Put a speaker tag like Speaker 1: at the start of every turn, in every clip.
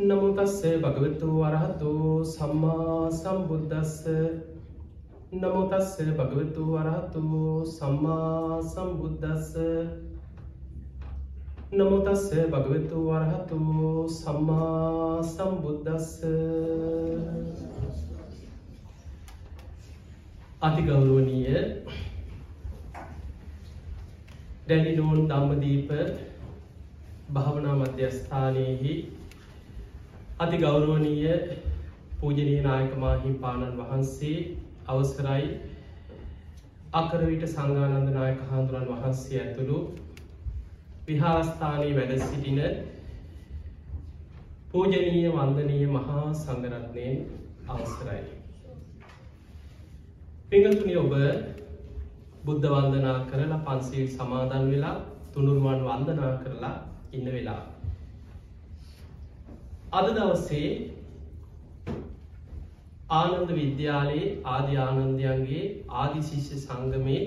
Speaker 1: නමුතස්සේ භගවතු වරහතු සම්මා සම්බුද්ධස්ස නමුතස්සේ භගවතු වරහතු සම්මා සම්බුද්ධස්ස නමුතස්සේ භගවතු වරහතු සම්මා සම්බුද්ධස්ස අතිගෞරුවනීය දැඩිනෝන් දම්මදීප භාවනා මධ්‍යස්ථානයෙහි අති ගෞරුවනීය පූජනී නායක මාහිම්පාණන් වහන්සේ අවසරයි අකරවිට සංගානන්ද නායක හාදුරන් වහන්සේ ඇතුළු විහාරස්ථානයේ වැඩ සිටින පූජනීය වන්දනීය මහා සංගරත්නයෙන් අවසරයි. පිඟතුනි ඔබ බුද්ධ වන්දනා කරලා පන්සිල් සමාදන් වෙලා තුළුරුවන් වන්දනා කරලා ඉන්න වෙලා. අද දවස්සේ ආනන්ද විද්‍යාලයේ ආදි ආනන්දයන්ගේ ආදිශිෂ්‍ය සංගමේ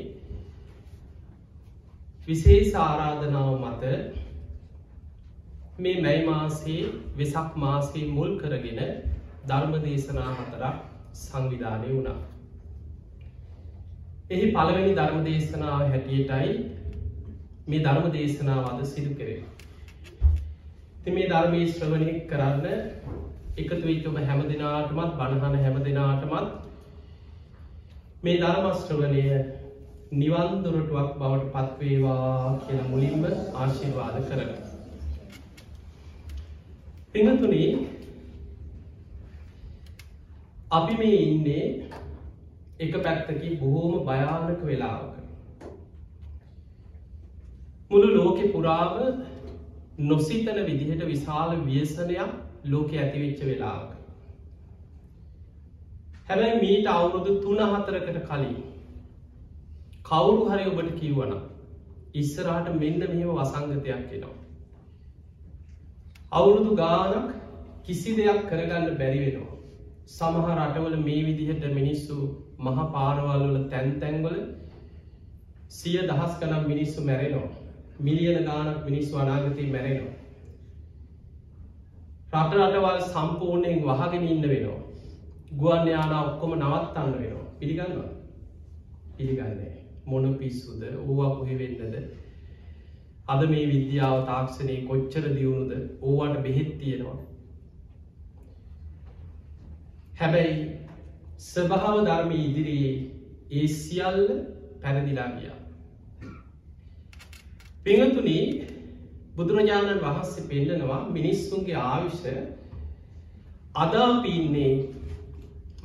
Speaker 1: විශේෂ ආරාධනාව මත මේ මැයි මාසේ වෙසක් මාසේ මුල් කරගෙන ධර්ම දේශනා හතරක් සංවිධානය වුණා. එහි පළවෙනි ධර්ම දේශනාව හැටියටයි මේ ධර්ම දේශනාව අද සිදු කරේ. ති මේ ධර්මී ශ්‍රවණය කරන්න එකතු විච ඔබ හැම දෙනාටමත් බණහන හැම දෙනාටමත් මේ ධර්මශ්‍රවනය නිවන්දුරටුවක් බවට පත්වේවා කියන මුලින්ම ආශිර්වාද කරන. පිඟතුනී අපි මේ ඉන්නේ එක පැත්තකි බොහෝම භයානක වෙලාවක. මුළු ලෝකෙ පුරාව නොසිතන විදිහට විශාල ව්‍යසනයක් ලෝක ඇතිවෙච්ච වෙලාවක. හැබැයි මීට අවුරුදු තුන හතරකට කලින් කවුරු හරි ඔබට කිව්වන ඉස්සරහට මෙන්න මෙහෙම වසංගතයක් එනවා. අවුරුදු ගානක් කිසි දෙයක් කරගන්න බැරි වෙනවා. සමහ රටවල මේ විදිහට මිනිස්සු මහ පාරවල්වල තැන්තැන්වල සිය දහස් කනම් මිනිස්සු මැරෙනවා. මිලියන ගානක් මිනිස්සු අනාගතය මැරෙනවා. රට රටවල් සම්පූර්ණයෙන් වහගෙන ඉන්න වෙනවා. ගුවන් යාන ඔක්කොම නවත්තන්න වෙනවා. පිළිගන්නවා. පිළිගන්නේ. මොන පිස්සුද ඕවා කොහෙ වෙන්නද අද මේ විද්‍යාව තාක්ෂණය කොච්චර දියුණුද ඕවට බෙහෙත් තියෙනවා හැබැයි ස්වභාව ධර්ම ඉදිරියේ ඒ සියල්ල පැරදිලා ගියා පිඟතුනි බුදුරජාණන් වහන්සේ පෙන්ඩනවා මිනිස්සුන්ගේ ආවිෂ අදාපීන්නේ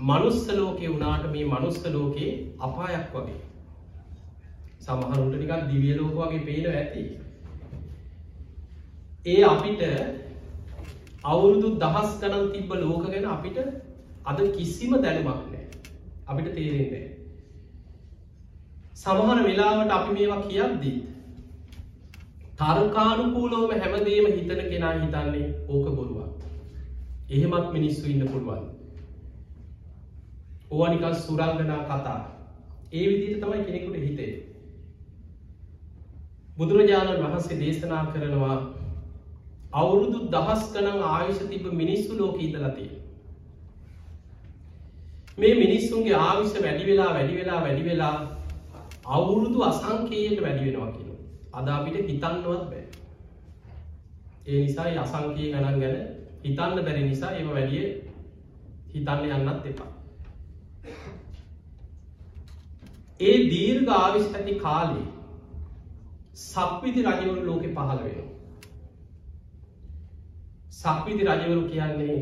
Speaker 1: මනුස්සලෝකය වනාට මේ මනුස්සලෝකයේ අපායක් වගේ. සමහරුන්ට නිකක් දිවියලෝක වගේ පේන ඇති. ඒ අපිට අවුරුදු දහස් ගනන් තිබ්බ ලෝක ගැන අපිට අද කිසිම දැනුමක් නෑ අපිට තේරෙන්නේ සමහර වෙලාවට අපි මේවා කියද්දී තර්කානුකූලෝම හැමදේම හිතන කෙනා හිතන්නේ ඕක බොරුවක් එහෙමත් මිනිස්සු ඉන්න පුළුවන් ඕනිකල් සුරංගනා කතා ඒ විදිට තමයි කෙනෙකුට හිතේ බුදුරජාණන් වහන්සේ දේශනා කරනවා අවුරුදු දහස් කනං ආයුෂ තිබ මිනිස්සු ලෝක ඉදලතිය. මේ මිනිස්සුන්ගේ ආවිශ්‍ය වැඩි වෙලා වැඩි වෙලා වැඩි වෙලා අවුරුදු අසංකයට වැඩි වෙනවා කියන. අදාපිට හිතන්නවත් බෑ. ඒ නිසා අසංකය ගණන් ගැන හිතන්න බැරි නිසා එම වැඩිය හිතන්න යන්නත් එපා. ඒ දීර්ඝ ආවිශ් ඇති කාලේ සක්විති රජවරු ලෝකෙ පහළ වෙන. සක්විති රජවරු කියන්නේ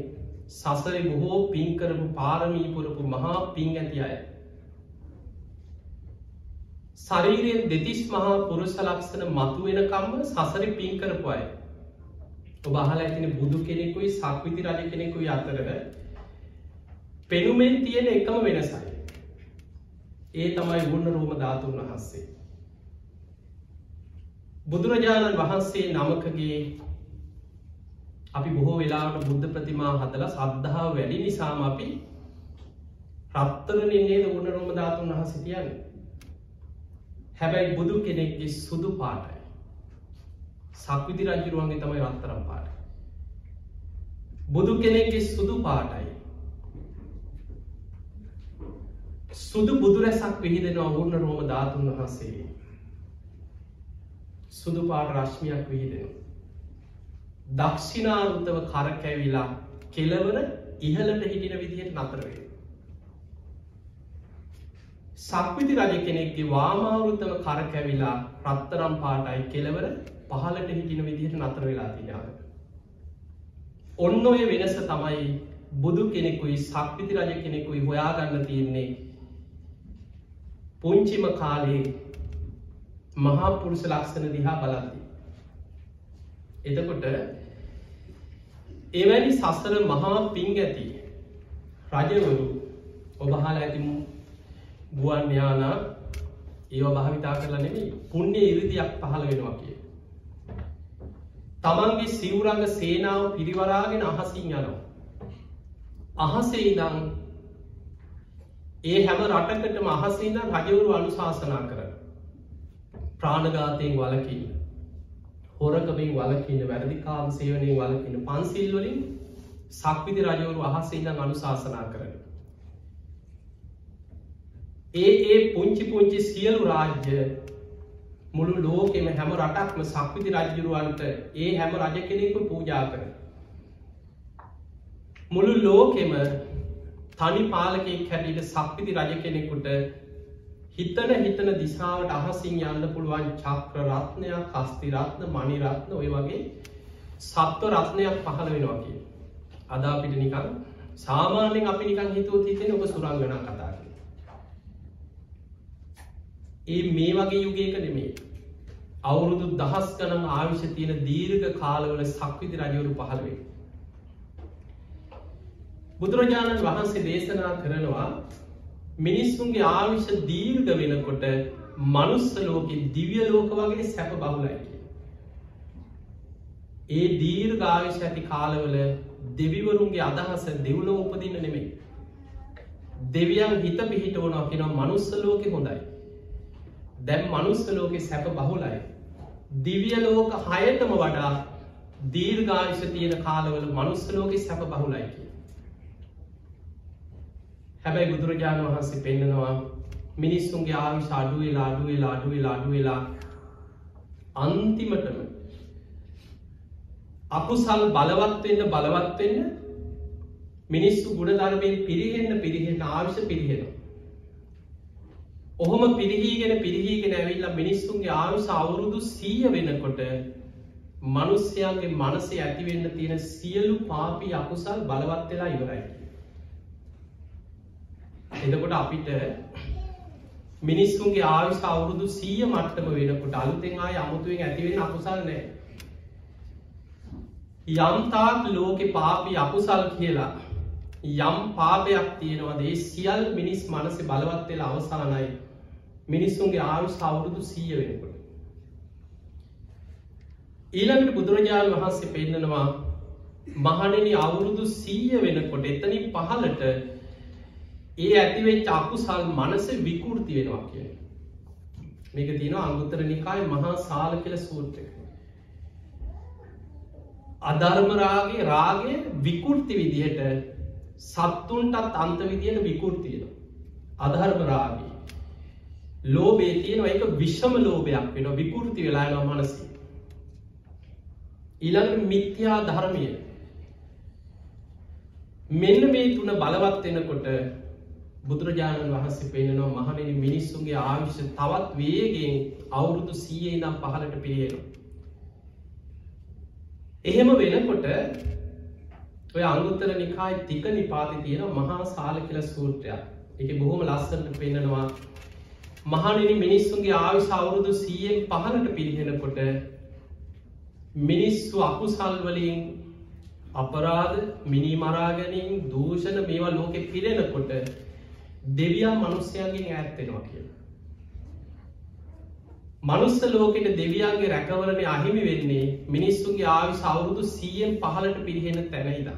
Speaker 1: සසර බොහෝ පින්කරපු පාරමීපුරපු මහා පින් ඇති අය. ශරීරයෙන් දෙතිස් මහා පුරුෂ ලක්ෂණ මතු වෙනකම්ම සසර පින්කරපු අය. ඔබහල ඇතින බුදු කෙනෙකුයි සක්විති රජ කෙනෙකුයි අතරව පෙනුමෙන් තියෙන එකම වෙනසයි. ඒ තමයි ගුණ රෝම ධාතුන් වහන්සේ. බුදුරජාණන් වහන්සේ නමකගේ අපි බොහෝ වෙලාට බුද්ධ ප්‍රතිමා හදල සද්ධාව වැඩි නිසාම අපි රත්තරනින්නේ ගුණ රෝම ධාතුන් වහසිතියන්න හැබැයි බුදු කෙනෙක්ගේ සුදු පාටයි. සක්විති රජරුවන්ගේ තමයි රත්තරම් පාට බුදු කෙනෙක්ගේ සුදු පාටයි. සුදු බුදුරැසක් පිහිදෙන ඔවුන්න රෝම ධාතුන් වහන්සේ. සුදු පාට රශ්මියක් විහිදෙන දක්ෂිනාරුතව කරකැවිලා කෙලවර ඉහලට හිටින විදිහට නතරවේ සක්විති රජ කෙනෙක්ගේ වාමාවෘතව කරකැවිලා රත්තරම් පාටයි කෙලවර පහලට හිටින විදිහට නතර වෙලා තියාව. ඔන්න ඔය වෙනස තමයි බුදු කෙනෙකුයි සක්විති රජ කෙනෙකුයි හොයාගන්න තියෙන්නේ පුංචිම කාලයේ මහා පුරුෂ ලක්ෂණ දිහා බලද්දි. එතකොට එවැනි සසර මහා පින් ඇති රජවරු ඔබහල ඇතිමු ගුවන් යානා ඒව භාවිතා කරලා නෙමේ පුුණ්‍ය ඉරිදියක් පහළ වෙනවා කිය. තමන්ගේ සිවරංග සේනාව පිරිවරාගෙන අහසින් යනවා. අහසේ ඉදං ඒ හැම රටකටම අහසින්න රජවරු අනුශාසනා කර ප්‍රාණගාතයෙන් වලකින්න හොරකමින් වලකින්න වැරදිකාම සේවනය වලකින්න පන්සිල්වලින් සක්විති රජවරු අහසඉන්න අනුශාසනා කරන. ඒ ඒ පුංචි පුංචි සියලු රාජ්‍ය මුළු ලෝකෙම හැම රටක්ම සක්විති රජ්ජුරුවන්ට ඒ හැම රජ කෙනෙකු පූජා කර. මුළු ලෝකෙම තනි පාලකෙක් හැටියට සක්විති රජ කෙනෙකුට හිතන හිතන දිසාවට අහසින් යන්න පුළුවන් චක්‍ර රත්නයක් කස්ති රත්න මනිරත්න ඔය වගේ සත්ව රත්නයක් පහළ වෙනවා කිය. අදාපිට නිකන් සාමාන්‍යෙන් අපි නිකන් හිතුව තිතෙන ඔබ සුරංගනා කතා ඒ මේ වගේ යුගයක නෙමේ අවුරුදු දහස් ගනම් ආවිශ තියෙන දීර්ඝ කාලවල සක්විති රජවරු පහළවේ. බුදුරජාණන් වහන්සේ දේශනා කරනවා මිනිස්සුන්ගේ ආවිශ දීර්ඝ වෙනකොට මනුස්ස ලෝක දිවිය ලෝක වගේ සැප බහුලයි. ඒ දීර්ඝ ආවිශ ඇති කාලවල දෙවිවරුන්ගේ අදහස දෙව්ලෝ උපදින්න නෙමෙයි. දෙවියන් හිත පිහිට වනවා කියෙන මනුස්ස ලෝක හොඳයි. දැම් මනුස්ස ලෝකෙ සැප බහුලයි. දිවිය ලෝක හයටම වඩා දීර්ගාවිශ තියෙන කාලවල මනුස්සලෝක සැප බහුලයි කිය. හැබැයි බුදුරජාණන් වහන්සේ පෙන්න්නනවා මිනිස්සුන්ගේ ආවිශ අඩුවෙලා අඩුවෙලා අඩුවෙලා අඩුවෙලා අන්තිමටම අකුසල් බලවත්වෙන්න බලවත්වෙන්න මිනිස්සු ගුණධර්මයෙන් පිරිහෙන්න පිරිහෙන්න ආවිශ පිරිහෙනවා. ඔහොම පිරිහීගෙන පිරිහීගෙන ඇවිල්ලා මිනිස්සුන්ගේ ආයුස අවුරුදු සීය වෙනකොට මනුස්්‍යයන්ගේ මනසේ ඇතිවෙන්න තියෙන සියලු පාපී අකුසල් බලවත් වෙලා ඉවරයි. එදකොට අපිට මිනිස්සුන්ගේ ආවිශ අවුරුදු සීය මට්ටම වෙනකොට අලුතෙන් ආය අමුතුවෙන් ඇතිවෙන අකුසල් නෑ. යම්තාක් ලෝකෙ පාපි අකුසල් කියලා යම් පාපයක් තියෙනවද ඒ සියල් මිනිස් මනස බලවත්වෙලා අවසානයි මිනිස්සුන්ගේ ආයුස් අවුරුදු සීය වෙනකොට. ඊළඟට බුදුරජාණන් වහන්සේ පෙන්න්නනවා මහනෙන අවුරුදු සීය වෙනකොට එතනින් පහලට ඒ ඇතිවෙච් අකුසල් මනස විකෘති වෙනවා කිය. මේක තින අංගුත්තර නිකායි මහා සාල කියල සූත්‍රක. අධර්මරාගේ රාගය විකෘති විදිහට සත්තුන්ටත් අන්ත විදියට විකෘතියෙන. අධර්මරාගේ ලෝබේ තියෙනවා එක විශ්ෂම ලෝභයක් වෙන විකෘති වෙලානවා මනසි. ඉළඟ මිත්‍යා ධර්මය මෙන්න මේ තුන බලවත් වෙනකොට බුදුරජාණන් වහන්සේ පෙන්නවා මහනෙන මිනිස්සුන්ගේ ආවිශ්‍ය තවත් වේගෙන් අවුරුදු සීයේ නම් පහලට පිළියෙනවා. එහෙම වෙනකොට ඔය අංගුත්තර නිකායි තික නිපාති තියෙන මහා සාල කියල සූත්‍රයක් එක බොහොම ලස්සට පෙන්නවා මහනිනි මිනිස්සුන්ගේ ආවිශ අවුරුදු සීයෙන් පහලට පිරිහෙනකොට මිනිස්සු අකුසල්වලින් අපරාධ මිනි මරාගැනින් දූෂණ මේවා ලෝකෙ පිරෙනකොට දෙවියන් මනුස්්‍යයන්ගෙන් ඇත්තෙනවා කියලා. මනුස්ස ලෝකෙට දෙවියන්ගේ රැකවරණ අහිමි වෙන්නේ මිනිස්සුන්ගේ ආවි සවුරුදු සීයෙන් පහලට පිරිහෙන තැනයිදා.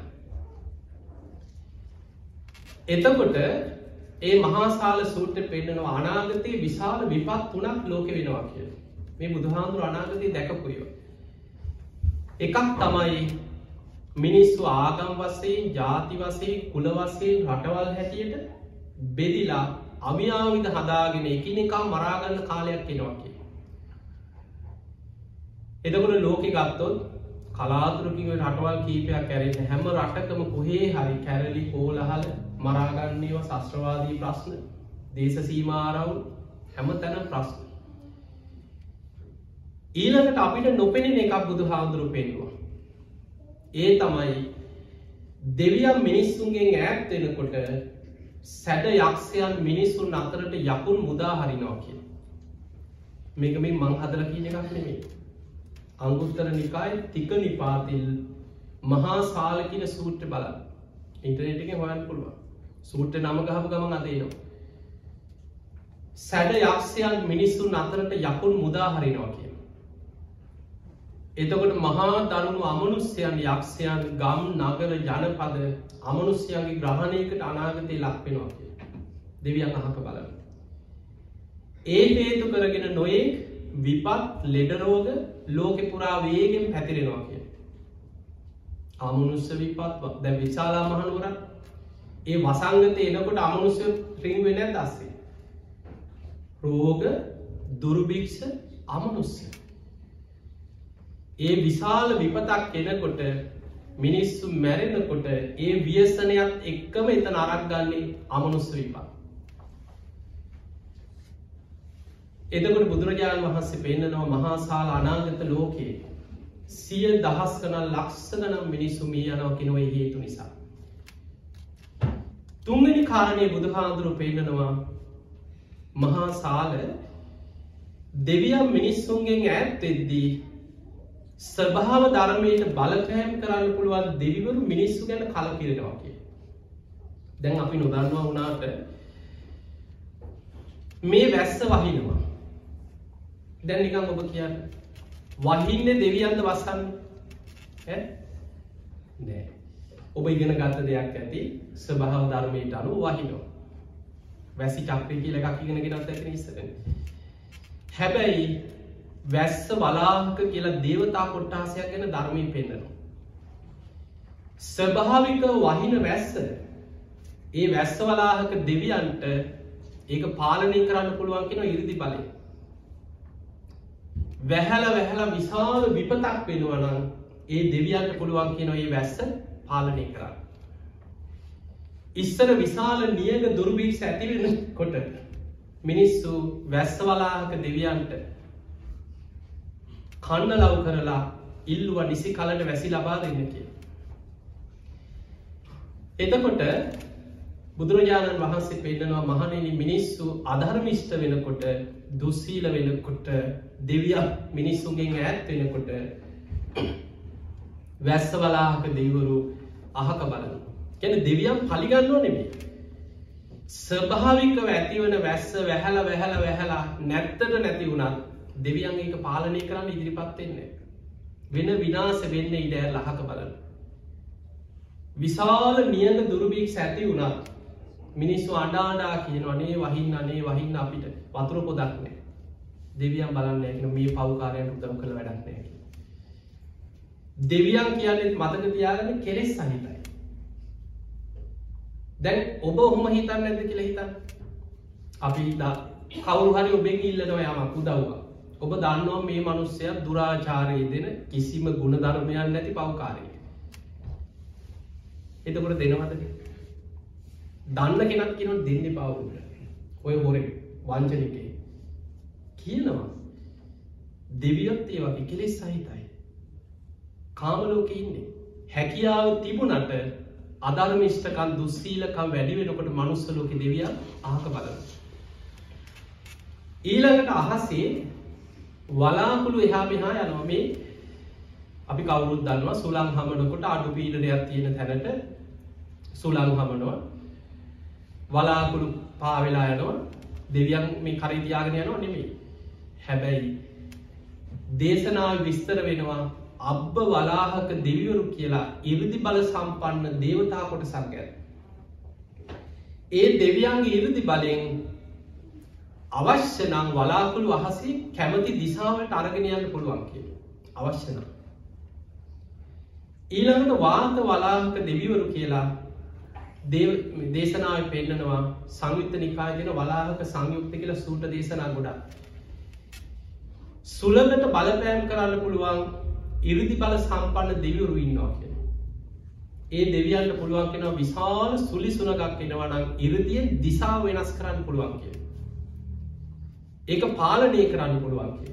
Speaker 1: එතකොට ඒ මහාසාල සූට්‍ර පෙන්න්නනවා අනාගතයේ විශාල විපත් තුනක් ලෝක වෙනවා කිය මේ බුදුහාන්දුර අනාගතය දැකපුයෝ. එකක් තමයි මිනිස්සු ආගම් වසයෙන් ජාති වසේ කුල වසයෙන් රටවල් හැටියට බෙදිලා අවියාවිද හදාගෙන එකනිකා මරාගන්න කාලයක් කෙනවා කිය. එදකොට ලෝකෙ ගත්තොත් කලාතුරකිව රටවල් කීපයක් කැරෙන හැම රටකම කොහේ හරි කැරලි කෝලහල මරාගන්නේව ශස්ත්‍රවාදී ප්‍රශ්න දේශ සීමාරවුල් හැම තැන ප්‍රශ්න. ඊළඟට අපිට නොපෙනෙන එකක් බුදු හාමුදුරු පෙන්වා. ඒ තමයි දෙවියම් මිනිස්සුන්ගෙන් ඈත්වෙනකොට සැඩ යක්ෂයන් මිනිස්සුන් අතරට යකුන් මුදා හරිනවා කිය. මේක මේ මං හදල කියන එකක් නෙමේ. අංගුත්තර නිකායි තික නිපාතිල් මහා සාලකින සූට්‍ර බල ඉන්ටනෙට් එක හොයන් පුළුවන් සූට්‍ර නම ගහපු ගමන් අදේනවා. සැඩ යක්ෂයන් මිනිස්සුන් අතරට යකුන් මුදා හරිනවා කිය. එතකොට මහා දරුණු අමනුස්්‍යයන් යක්ෂයන් ගම් නගර ජනපද අමනුස්්‍යයන්ගේ ග්‍රහණයකට අනාගතය ලක්වෙනවා කිය. දෙවියන් අහක බලන්න. ඒ හේතු කරගෙන නොයෙක් විපත් ලෙඩරෝග ලෝකෙ පුරා වේගෙන් පැතිරෙනවා කිය. අමනුස්ස විපත් දැ විශාලා මහනුවර ඒ වසංගත එනකොට අමනුස්්‍ය රිං වෙන දස්සේ. රෝග දුරුභික්ෂ අමනුස්්‍ය. ඒ විශාල විපතක් එනකොට මිනිස්සු මැරෙනකොට ඒ ව්‍යසනයක් එක්කම එත නරක් ගන්නේ අමනුස්ස විපා. එදකට බුදුරජාණන් වහන්සේ පෙන්න්නනවා මහාසාල අනාගත ලෝකයේ සිය දහස් කනල් ලක්ෂගනම් මිනිස්සු මී යනව කෙනව හේතු නිසා. තුන්ගනි කාරණය බුදුහාදුරු පෙන්න්නනවා මහා සාල දෙවියම් මිනිස්සුන්ගෙන් ඇත් එද්දී ස්වභාව ධර්මයට බලපෑම් කරන්න පුළුවන් දෙවිවරු මිනිස්සු ගැන කලකිරෙනවා කිය. දැන් අපි නොදන්නවා වුණාට මේ වැස්ස වහිනවා. දැන් නිකම් ඔබ කියන්න. වහින්න දෙවියන්ද වස්සන්න නෑ. ඔබ ඉගෙන ගත්ත දෙයක් ඇති ස්වභාව ධර්මයට අනු වහිනෝ. වැසි චක්‍රය කියල එකක් ඉගෙන ගෙනත් ඇති ඉස්සරන. හැබැයි වැස්ස බලාහක කියලා දේවතා කොට්ටාසයක් ගැන ධර්මී පෙන්න්නනවා. ස්වභාවික වහින වැස්ස ඒ වැස්ස වලාහක දෙවියන්ට ඒක පාලනය කරන්න පුළුවන් කෙන ඉරිදි බලය. වැහැල වැහැල විශාල විපතක් පෙනුවනම් ඒ දෙවියන්ට පුළුවන් කියන ඒ වැස්ස පාලනය කරන්න. ඉස්සර විශාල නියග දුර්බීක්ෂ ඇතිවෙන කොට මිනිස්සු වැස්සවලාහක දෙවියන්ට කන්න ලව් කරලා ඉල්ලුව නිසි කලට වැසි ලබා දෙන්න කිය. එතකොට බුදුරජාණන් වහන්සේ පෙන්නවා මහනෙන මිනිස්සු අධර්මිෂ්ට වෙනකොට දුස්සීල වෙනකොට දෙවිය මිනිස්සුන්ගෙන් ඈත් වෙනකොට වැස්ස බලාහක දෙවරු අහක බලන. ගැන දෙවියම් පලිගන්නවා නෙමේ. ස්වභාවිකව ඇතිවන වැස්ස වැහැල වැහැල වැහැලා නැත්තට නැති වුණත් දෙවියන් ඒක පාලනය කරන්න ඉදිරිපත්වෙන්නේ. වෙන විනාස වෙන්න ඉඩෑ ලහක බලන්න. විශාල නියඟ දුරබීක් සැති වුණත් මිනිස්සු අඩාඩා කියන අනේ වහින්න අනේ වහින්න අපිට වතුර පොදක්නෑ. දෙවියන් බලන්න ඇන මේ පවකාරයට උදම් කළ වැඩක්නෑ. දෙවියන් කියන්නෙත් මතක තියාගන්න කෙලෙස් සහිතයි. දැන් ඔබ ඔහොම හිතන්න ඇද කියලා හිතන්න? අපි කවරු හරි ඔබෙන් ඉල්ලනවා යමක් උදව්වා ඔබ දන්නවා මේ මනුස්සයක් දුරාචාරය දෙන කිසිම ගුණ ධර්මයන් නැති පවකාරය. එතකොට දෙනවද? දන්න කෙනක් කියන දෙන්න පවුට ඔය හොර වංචනිකේ කියනවා. දෙවියොත් ඒ වගේ කෙලෙස් සහිතයි. කාමලෝක ඉන්නේ. හැකියාව තිබුණට අධර්මිෂ්ටකන් දුස්සීලකම් වැඩි වෙනකොට මනුස්සලෝක දෙවිය ආක බලන. ඊළඟට අහසේ වලාකුළු එහා මෙහා යනවා. මේ අපි කවුරුත් දන්නවා සුළං හමනකොට අඩු පීඩනයක් තියෙන තැනට සුළං හමනවා. වලාකුළු පාවෙලා යනවා. දෙවියන් මේ කරිතියාගෙන යනවා නෙමේ හැබැයි දේශනාව විස්තර වෙනවා අබ්බ වලාහක දෙවිවරු කියලා ඉරිදි බල සම්පන්න දේවතා කොට සංකැ ඒ දෙවියන්ගේ ඉරිදි බලෙන් අවශ්‍ය නම් වලාකුළු අහසේ කැමති දිසාවට අරගෙනයන්න පුළුවන් කිය අවශ්‍ය නම්. ඊළඟට වාත වලාහක දෙවිවරු කියලා දේශනාව පෙන්න්නනවා සංයුත්ත නිකායතින වලාහක සංයුක්ත කියලා සූට දේශනා ගොඩා සුළඟට බලපෑම් කරන්න පුළුවන් ඉරිදි බල සම්පන්න දෙවිවරු ඉන්නවා කිය ඒ දෙවියන්ට පුළුවන් කෙන විශාල සුලි සුනගක් එනවනම් ඉරදියෙන් දිසාාව වෙනස් කරන්න පුළුවන් කිය ඒක පාලනය කරන්න පුළුවන් කිය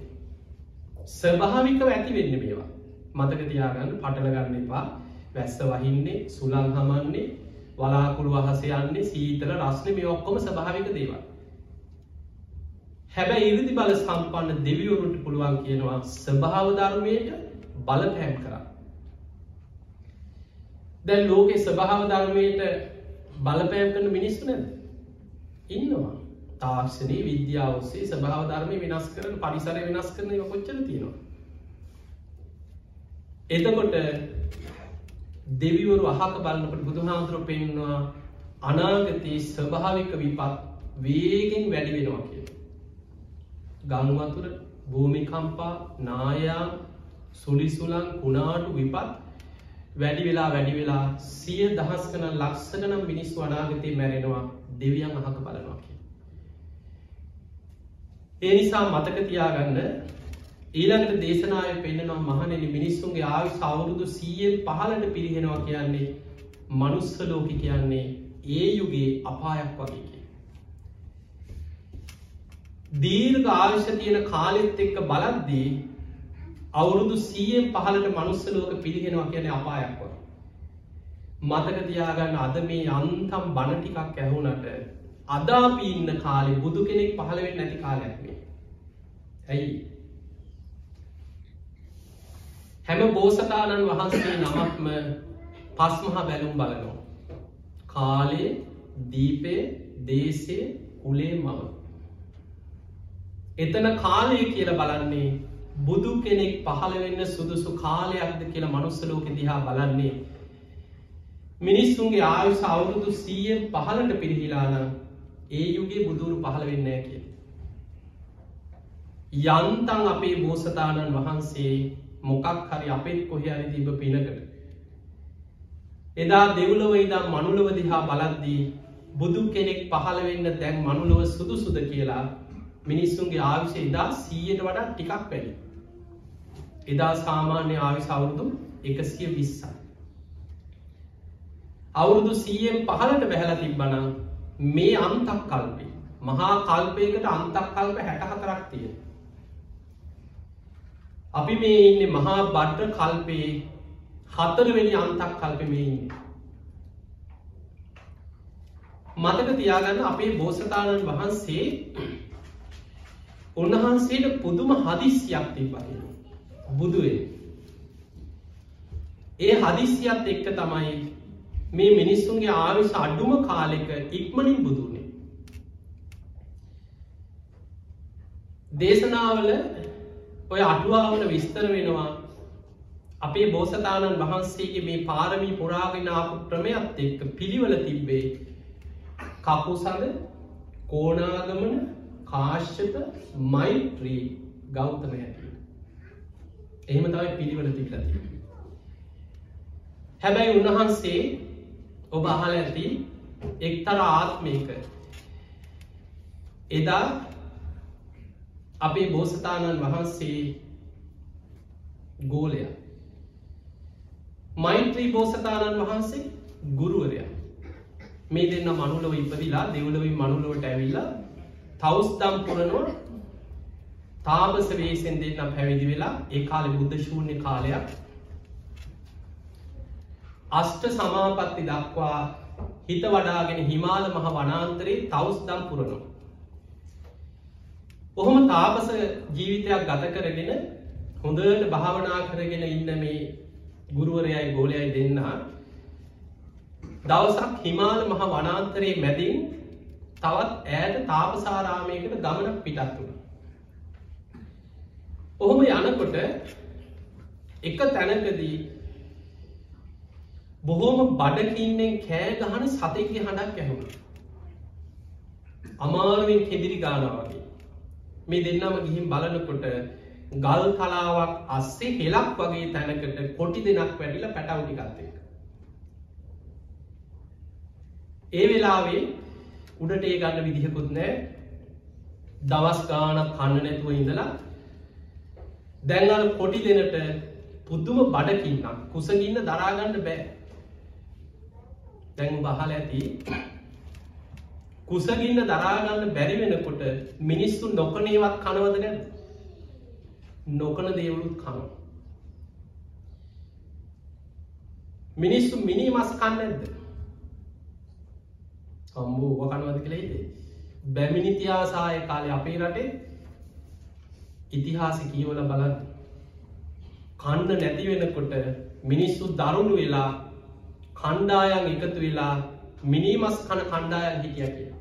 Speaker 1: ස්වභාවිකව ඇති වෙන්න මේවා. මතක තියාගන්න පටලගන්න එපා. වැස්ස වහින්නේ සුළං හමන්නේ වලාකුළු වහස යන්නේ සීතල රස්න මේ ඔක්කොම ස්භාවික දේවල්. හැබැයි ඉරිදි බල සම්පන්න දෙවියවරුන්ට පුළුවන් කියනවා ස්භාව ධර්මයට බලපෑම් කරා. දැන් ලෝකෙ ස්භාව ධර්මයට බලපෑම් කරන මිනිස්සු නැද ඉන්නවා. තාක්ෂණී විද්‍යාව ඔස්සේ ස්භාව ධර්මය වෙනස් කරන පරිසර වෙනස් කරන කොච්චර තියෙනවා එතකොට දෙවිවරු අහක බලන්නකට බුදුහාමුදුරුව පෙන්වා අනාගතයේ ස්වභාවික විපත් වේගෙන් වැඩි වෙනවා කිය. ගංවතුර භූමිකම්පා නායා සුලිසුලන් කුණාටු විපත් වැඩි වෙලා වැඩි වෙලා සිය දහස් කන ලක්ෂකනම් මිනිස් වනාගතය මැරෙනවා දෙවියන් අහක බලනවා කිය. ඒ නිසා මතක තියාගන්න ඊළඟට දේශනාය පෙන්න්නනම් මහනෙන මිනිස්සුන්ගේ ආවි සවුරුදු සීයෙන් පහලට පිරිහෙනවා කියන්නේ මනුස්ස ලෝක කියන්නේ ඒ යුගේ අපායක් වගේ දීර්ඝ ආවිශ්‍ය තියෙන කාලෙත් එක්ක බලද්දී අවුරුදු සීයෙන් පහලට මනුස්සලෝක පිළිගෙනවා කියන අපායක්ව මතක තියාගන්න අද මේ අන්තම් බණ ටිකක් ඇහුනට අදාපි ඉන්න කාලෙ බුදු කෙනෙක් පහළවෙෙන් නැති කාලැක්මේ ඇයි හැම බෝසතාණන් වහන්සේ නමක්ම පස්මහා බැලුම් බලනවා. කාලේ දීපේ දේශය කුලේ මව. එතන කාලය කියල බලන්නේ බුදු කෙනෙක් පහළ වෙන්න සුදුසු කාලයක්ද කියලා මනුස්සලෝක දිහා බලන්නේ. මිනිස්සුන්ගේ ආයුස අවුරුදු සීය පහලට පිරිහිලාන ඒ යුගේ බුදුරු පහළ වෙන්න කිය. යන්තන් අපේ බෝසතාණන් වහන්සේ මොකක් හරි අපෙත් කොහරි තිබ පිනකට. එදා දෙව්ලව ඉදම් මනුලව දිහා බලද්දී බුදු කෙනෙක් පහළ වෙන්න දැන් මනුලව සුදුසුද කියලා මිනිස්සුන්ගේ ආවිශය එදා සීයට වඩා ටිකක් පැඩි. එදා සාමාන්‍ය ආවිශ අවුරුදු එකසිය විස්සයි. අවුරුදු සීයෙන් පහලට බැහල තිබ්බනම් මේ අන්තක් කල්පේ මහා කල්පයකට අන්තක් කල්ප හැටහතරක් තියෙන. අපි මේ ඉන්න මහා බඩ්ඩ කල්පයේ හතරවෙනි අන්තක් කල්ප මේ ඉන්න. මතක තියාගන්න අපේ බෝසතාණන් වහන්සේ උන්වහන්සේට පුදුම හදිස්යක් තිබයි බුදුවේ. ඒ හදිස්සියත් එක්ක තමයි මේ මිනිස්සුන්ගේ ආවිශ අඩුම කාලෙක ඉක්මනින් බුදුනේ. දේශනාවල ඔය අටුවාවට විස්තර වෙනවා අපේ බෝසතාණන් වහන්සේගේ මේ පාරමී පුරාගෙනාපු ක්‍රමයක් එක්ක පිළිවල තිබ්බේ කපුසඳ කෝනාගමන කාශ්‍යප මෛත්‍රී ගෞතම හැටිය. එහෙම තමයි පිළිවල තිබලති. හැබැයි උන්වහන්සේ ඔබ අහල ඇති එක්තර ආත්මයක එදා අපේ බෝසතාණන් වහන්සේ ගෝලය මෛත්‍රී බෝසතාණන් වහන්සේ ගුරුවරය මේ දෙන්න මනුලව ඉපදිලා දෙවලවි මනුලොවට ඇවිල්ලා තවස්දම් පුරනුව තාපස වේසෙන් දෙන්න පැවිදි වෙලා ඒ කාලෙ බුද්ධ ශූන්‍ය කාලයක් අෂ්ට සමාපත්ති දක්වා හිත වඩාගෙන හිමාල මහ වනාන්තරයේ තවස්දම් පුරනවා ඔහොම තාපස ජීවිතයක් ගත කරගෙන හොඳට භාවනා කරගෙන ඉන්න මේ ගුරුවරයයි ගෝලයයි දෙන්න දවසක් හිමාල මහ වනාන්තරයේ මැදින් තවත් ඇයට තාපසාරාමයකට ගමනක් පිටත් වුණ. ඔහොම යනකොට එක තැනකදී බොහෝම බඩකින්නෙන් කෑ ගහන සතයකි හඬක් ඇහුණ. අමාරුවෙන් කෙදිරි ගානාවගේ. මේ දෙන්නම ගිහිම් බලනකොට ගල් කලාවක් අස්සේ හෙලක් වගේ තැනකට කොටි දෙනක් වැඩිල පැටවුටිකත්තේ. ඒ වෙලාවේ උඩට ඒ ගන්න විදිහකුත් නෑ දවස් ගානක් කන්න නැතුව ඉඳලා දැන්ල් පොටි දෙනට පුද්දුම බඩකින්නම්. කුසගින්න දරාගන්න බෑ. දැන් බහල ඇති. කුසගින්න දරාගන්න බැරි වෙනකොට මිනිස්සු නොකනේවත් කනවද නැද නොකන දේවලුත් කන මිනිස්සු මිනි මස් කන්න ඇද අම්බූ කනවද කළේදේ බැමිනිතියාසාය කාලය අපේ රටේ ඉතිහාස කියවල බලන්න කණ්ඩ නැති වෙනකොට මිනිස්සු දරුණු වෙලා කණ්ඩායන් එකතු වෙලා මිනිමස් කන කණ්ඩායන් හිටිය කියලා.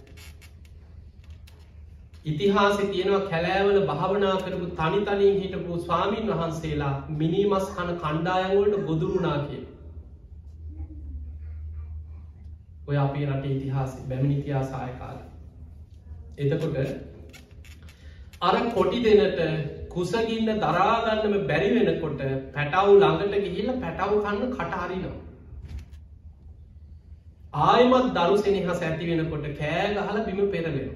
Speaker 1: ඉතිහාස තියෙනවා කැලෑවල භාවනා කරපු තනි තනින් හිටපු ස්වාමීන් වහන්සේලා මිනිමස් කන කණ්ඩායන්වලට ගොදුරුණා කිය. ඔය අපේ රට ඉතිහාස බැමිනිතිහාසාය කාල. එතකොට අර කොටි දෙනට කුසගින්න දරාගන්නම බැරි වෙනකොට පැටව් ළඟට ගිහිල්ල පැටව් කන්න කටහරිනවා. ආයමත් දරු සෙනහස් ඇති වෙනකොට කෑ ගහල බිම පෙරලෙන.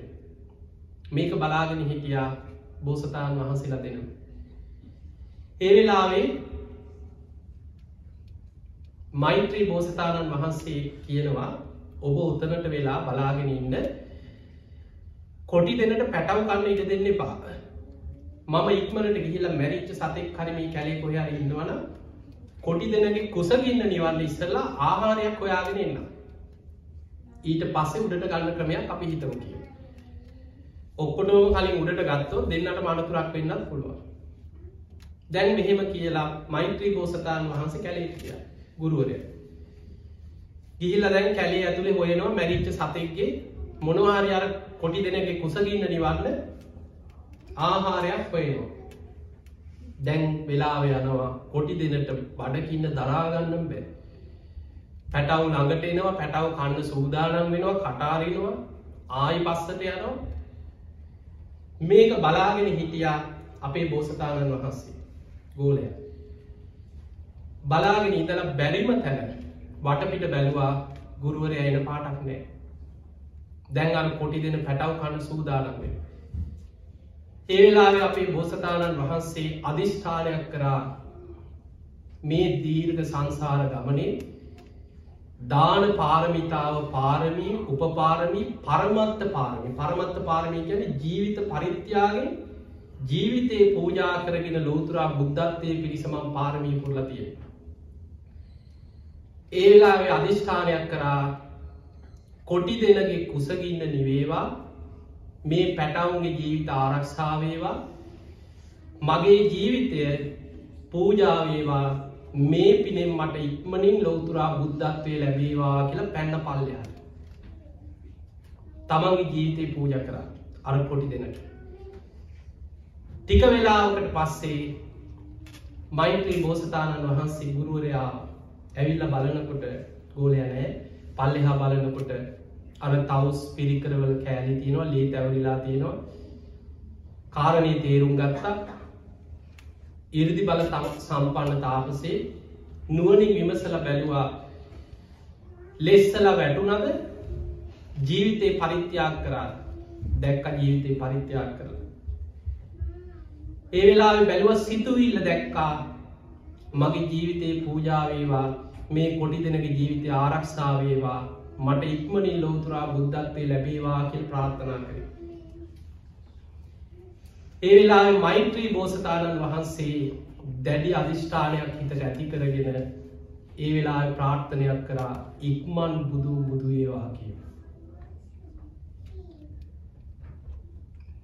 Speaker 1: මේක බලාගෙන හිටියා බෝසතාන් වහන්සේලා දෙනම්. ඒවෙලාවේ මෛත්‍රී බෝසතාණන් වහන්සේ කියනවා ඔබ උත්තනට වෙලා බලාගෙන ඉන්න කොටි දෙනට පැටව් කන්න ඉට දෙන්න එපා. මම ඉක්මනට ගිහිල මැරිච්ච සතෙක් කරමී කැලේ කොහර ඉන්නවන කොටි දෙනගේ කුසගන්න නිවන්න ඉස්සරලා ආහාරයක් හොයාගෙන එන්න. ඊට පස්සේ උඩට ගන්න ක්‍රමයක් අපි හිතව කිය ඔක්කොටම කලින් උඩට ගත්තෝ දෙන්නට මනතුරක් වෙන්නත් පුළුවන්. දැන් මෙහෙම කියලා මෛත්‍රී ගෝසතාන් වහන්සේ කැලේ කිය ගුරුවරය. ගිහිල්ල දැන් කැලේ ඇතුළේ හොයනවා මැරිච්ච සතෙක්ගේ මොනවාරි අර කොටි දෙනගේ කුසගන්න නිවන්න ආහාරයක් හොයනවා. දැන් වෙලාව යනවා. කොටි දෙනට බඩකින්න දරාගන්නම් බෑ. පැටව් ළඟට එනවා. පැටව් කන්න සූදානම් වෙනවා. කටාරෙනවා. ආයි පස්සට යනවා. මේක බලාගෙන හිටියා අපේ බෝසතාණන් වහන්සේ. ගෝලය. බලාගෙන ඉඳල බැරිම තැන වටපිට බැලවා. ගුරුවරය එන පාටක් නෑ. දැන් අර කොටි දෙන පැටව් කන්න සූදානන්වේ. ඒවෙලාවේ අපේ බෝසතාණන් වහන්සේ අධිෂ්ඨානයක් කරා මේ දීර්ඝ සංසාර ගමනේ දාන පාරමිතාව පාරමී උපපාරමී පරමත්ත පාරමි පරමත්ත පාරමී ගැන ජීවිත පරිත්‍යාගෙන් ජීවිතයේ පූජා කරගෙන ලෝතුරා බුද්ධත්වය පිරිසමම් පාරමී පුරලතිය. ඒලාවේ අධිෂ්ඨානයක් කරා කොටි දෙනගේ කුසගින්න නිවේවා මේ පැටවුන්ගේ ජීවිත ආරක්ෂාවේවා මගේ ජීවිතය පූජාවේවා මේ පිනෙන් මට ඉක්මනින් ලෝතුරා බුද්ධත්වය ලැබේවා කියලා පැන්න පල්ලයා තමන්ගේ ජීවිතය පූජ කර අර පොටි දෙනට. ටික වෙලාවකට පස්සේ මෛත්‍රී බෝසතාණන් වහන්සේ ගුරුවරයා ඇවිල්ල බලනකොට ගෝලය නෑ පල්ලෙහා බලනකොට අර තවස් පිරිකරවල කෑලි තියෙනවා ලේ තැවරිලා තියෙනවා. කාරණය තේරුම් ගත්තා. ඉරදි බල සම්පන්න තාපසේ නුවනින් විමසල බැලවා. ලෙස්සල වැටුනද ජීවිතය පරිත්‍යයක් කරා දැක්ක ජීවිතය පරිත්‍යයක් කරලා. ඒ වෙලා බැලුව සිතුවිල්ල දැක්කා. මගේ ජීවිතයේ පූජාවේවා මේ කොටි දෙනගේ ජීවිතය ආරක්ෂාවේවා මට ඉක්මනින් ලෝතුරා බුද්ධත්වය ලැබේවා කියල් ප්‍රාර්ථනා කර. ඒ වෙලා මෛත්‍රී බෝසතාණන් වහන්සේ දැඩි අධිෂ්ඨානයක් හිතට ඇති කරගෙන ඒ වෙලා ප්‍රාර්ථනයක් කරා ඉක්මන් බුදු බුදුඒවා කිය.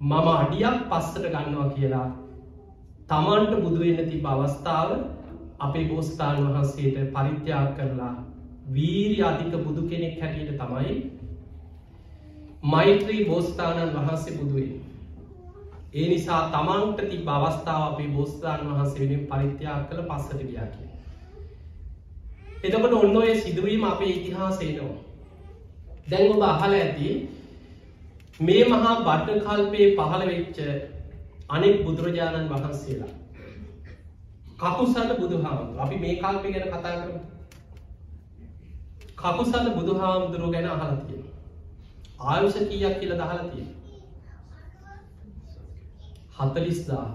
Speaker 1: මම අඩියක් පස්සට ගන්නවා කියලා තමන්ට බුදුවෙන්න තිබ අවස්ථාව අපේ බෝස්ථාන් වහන්සේට පරිත්‍යාග කරලා වීරි අධික බුදු කෙනෙක් හැටියට තමයි මෛත්‍රී බෝස්ථානන් වහන්සේ බුදුවේ. ඒ නිසා තමන්ට ති බවස්ථාව අපේ බෝස්ථාන් වහන්සේෙන් පරිත්‍යාග කළ පස්සට ගියා කිය. එතකට ඔන්න ඔය සිදුවීම අපේ ඉතිහාසේනවා. දැන් ඔබ අහල ඇති මේ මහා බට්ට කල්පයේ පහළ වෙච්ච අනෙක් බුදුරජාණන් වහන්සේලා කකුසල බුදුහාම අපි මේ කාල්පය ගැන කතා කරමු කකුසල බුදු හාමුදුරුව ගැන අහලතිය ආයුෂ කීයක් කියල දහලතිය හතලිස්දා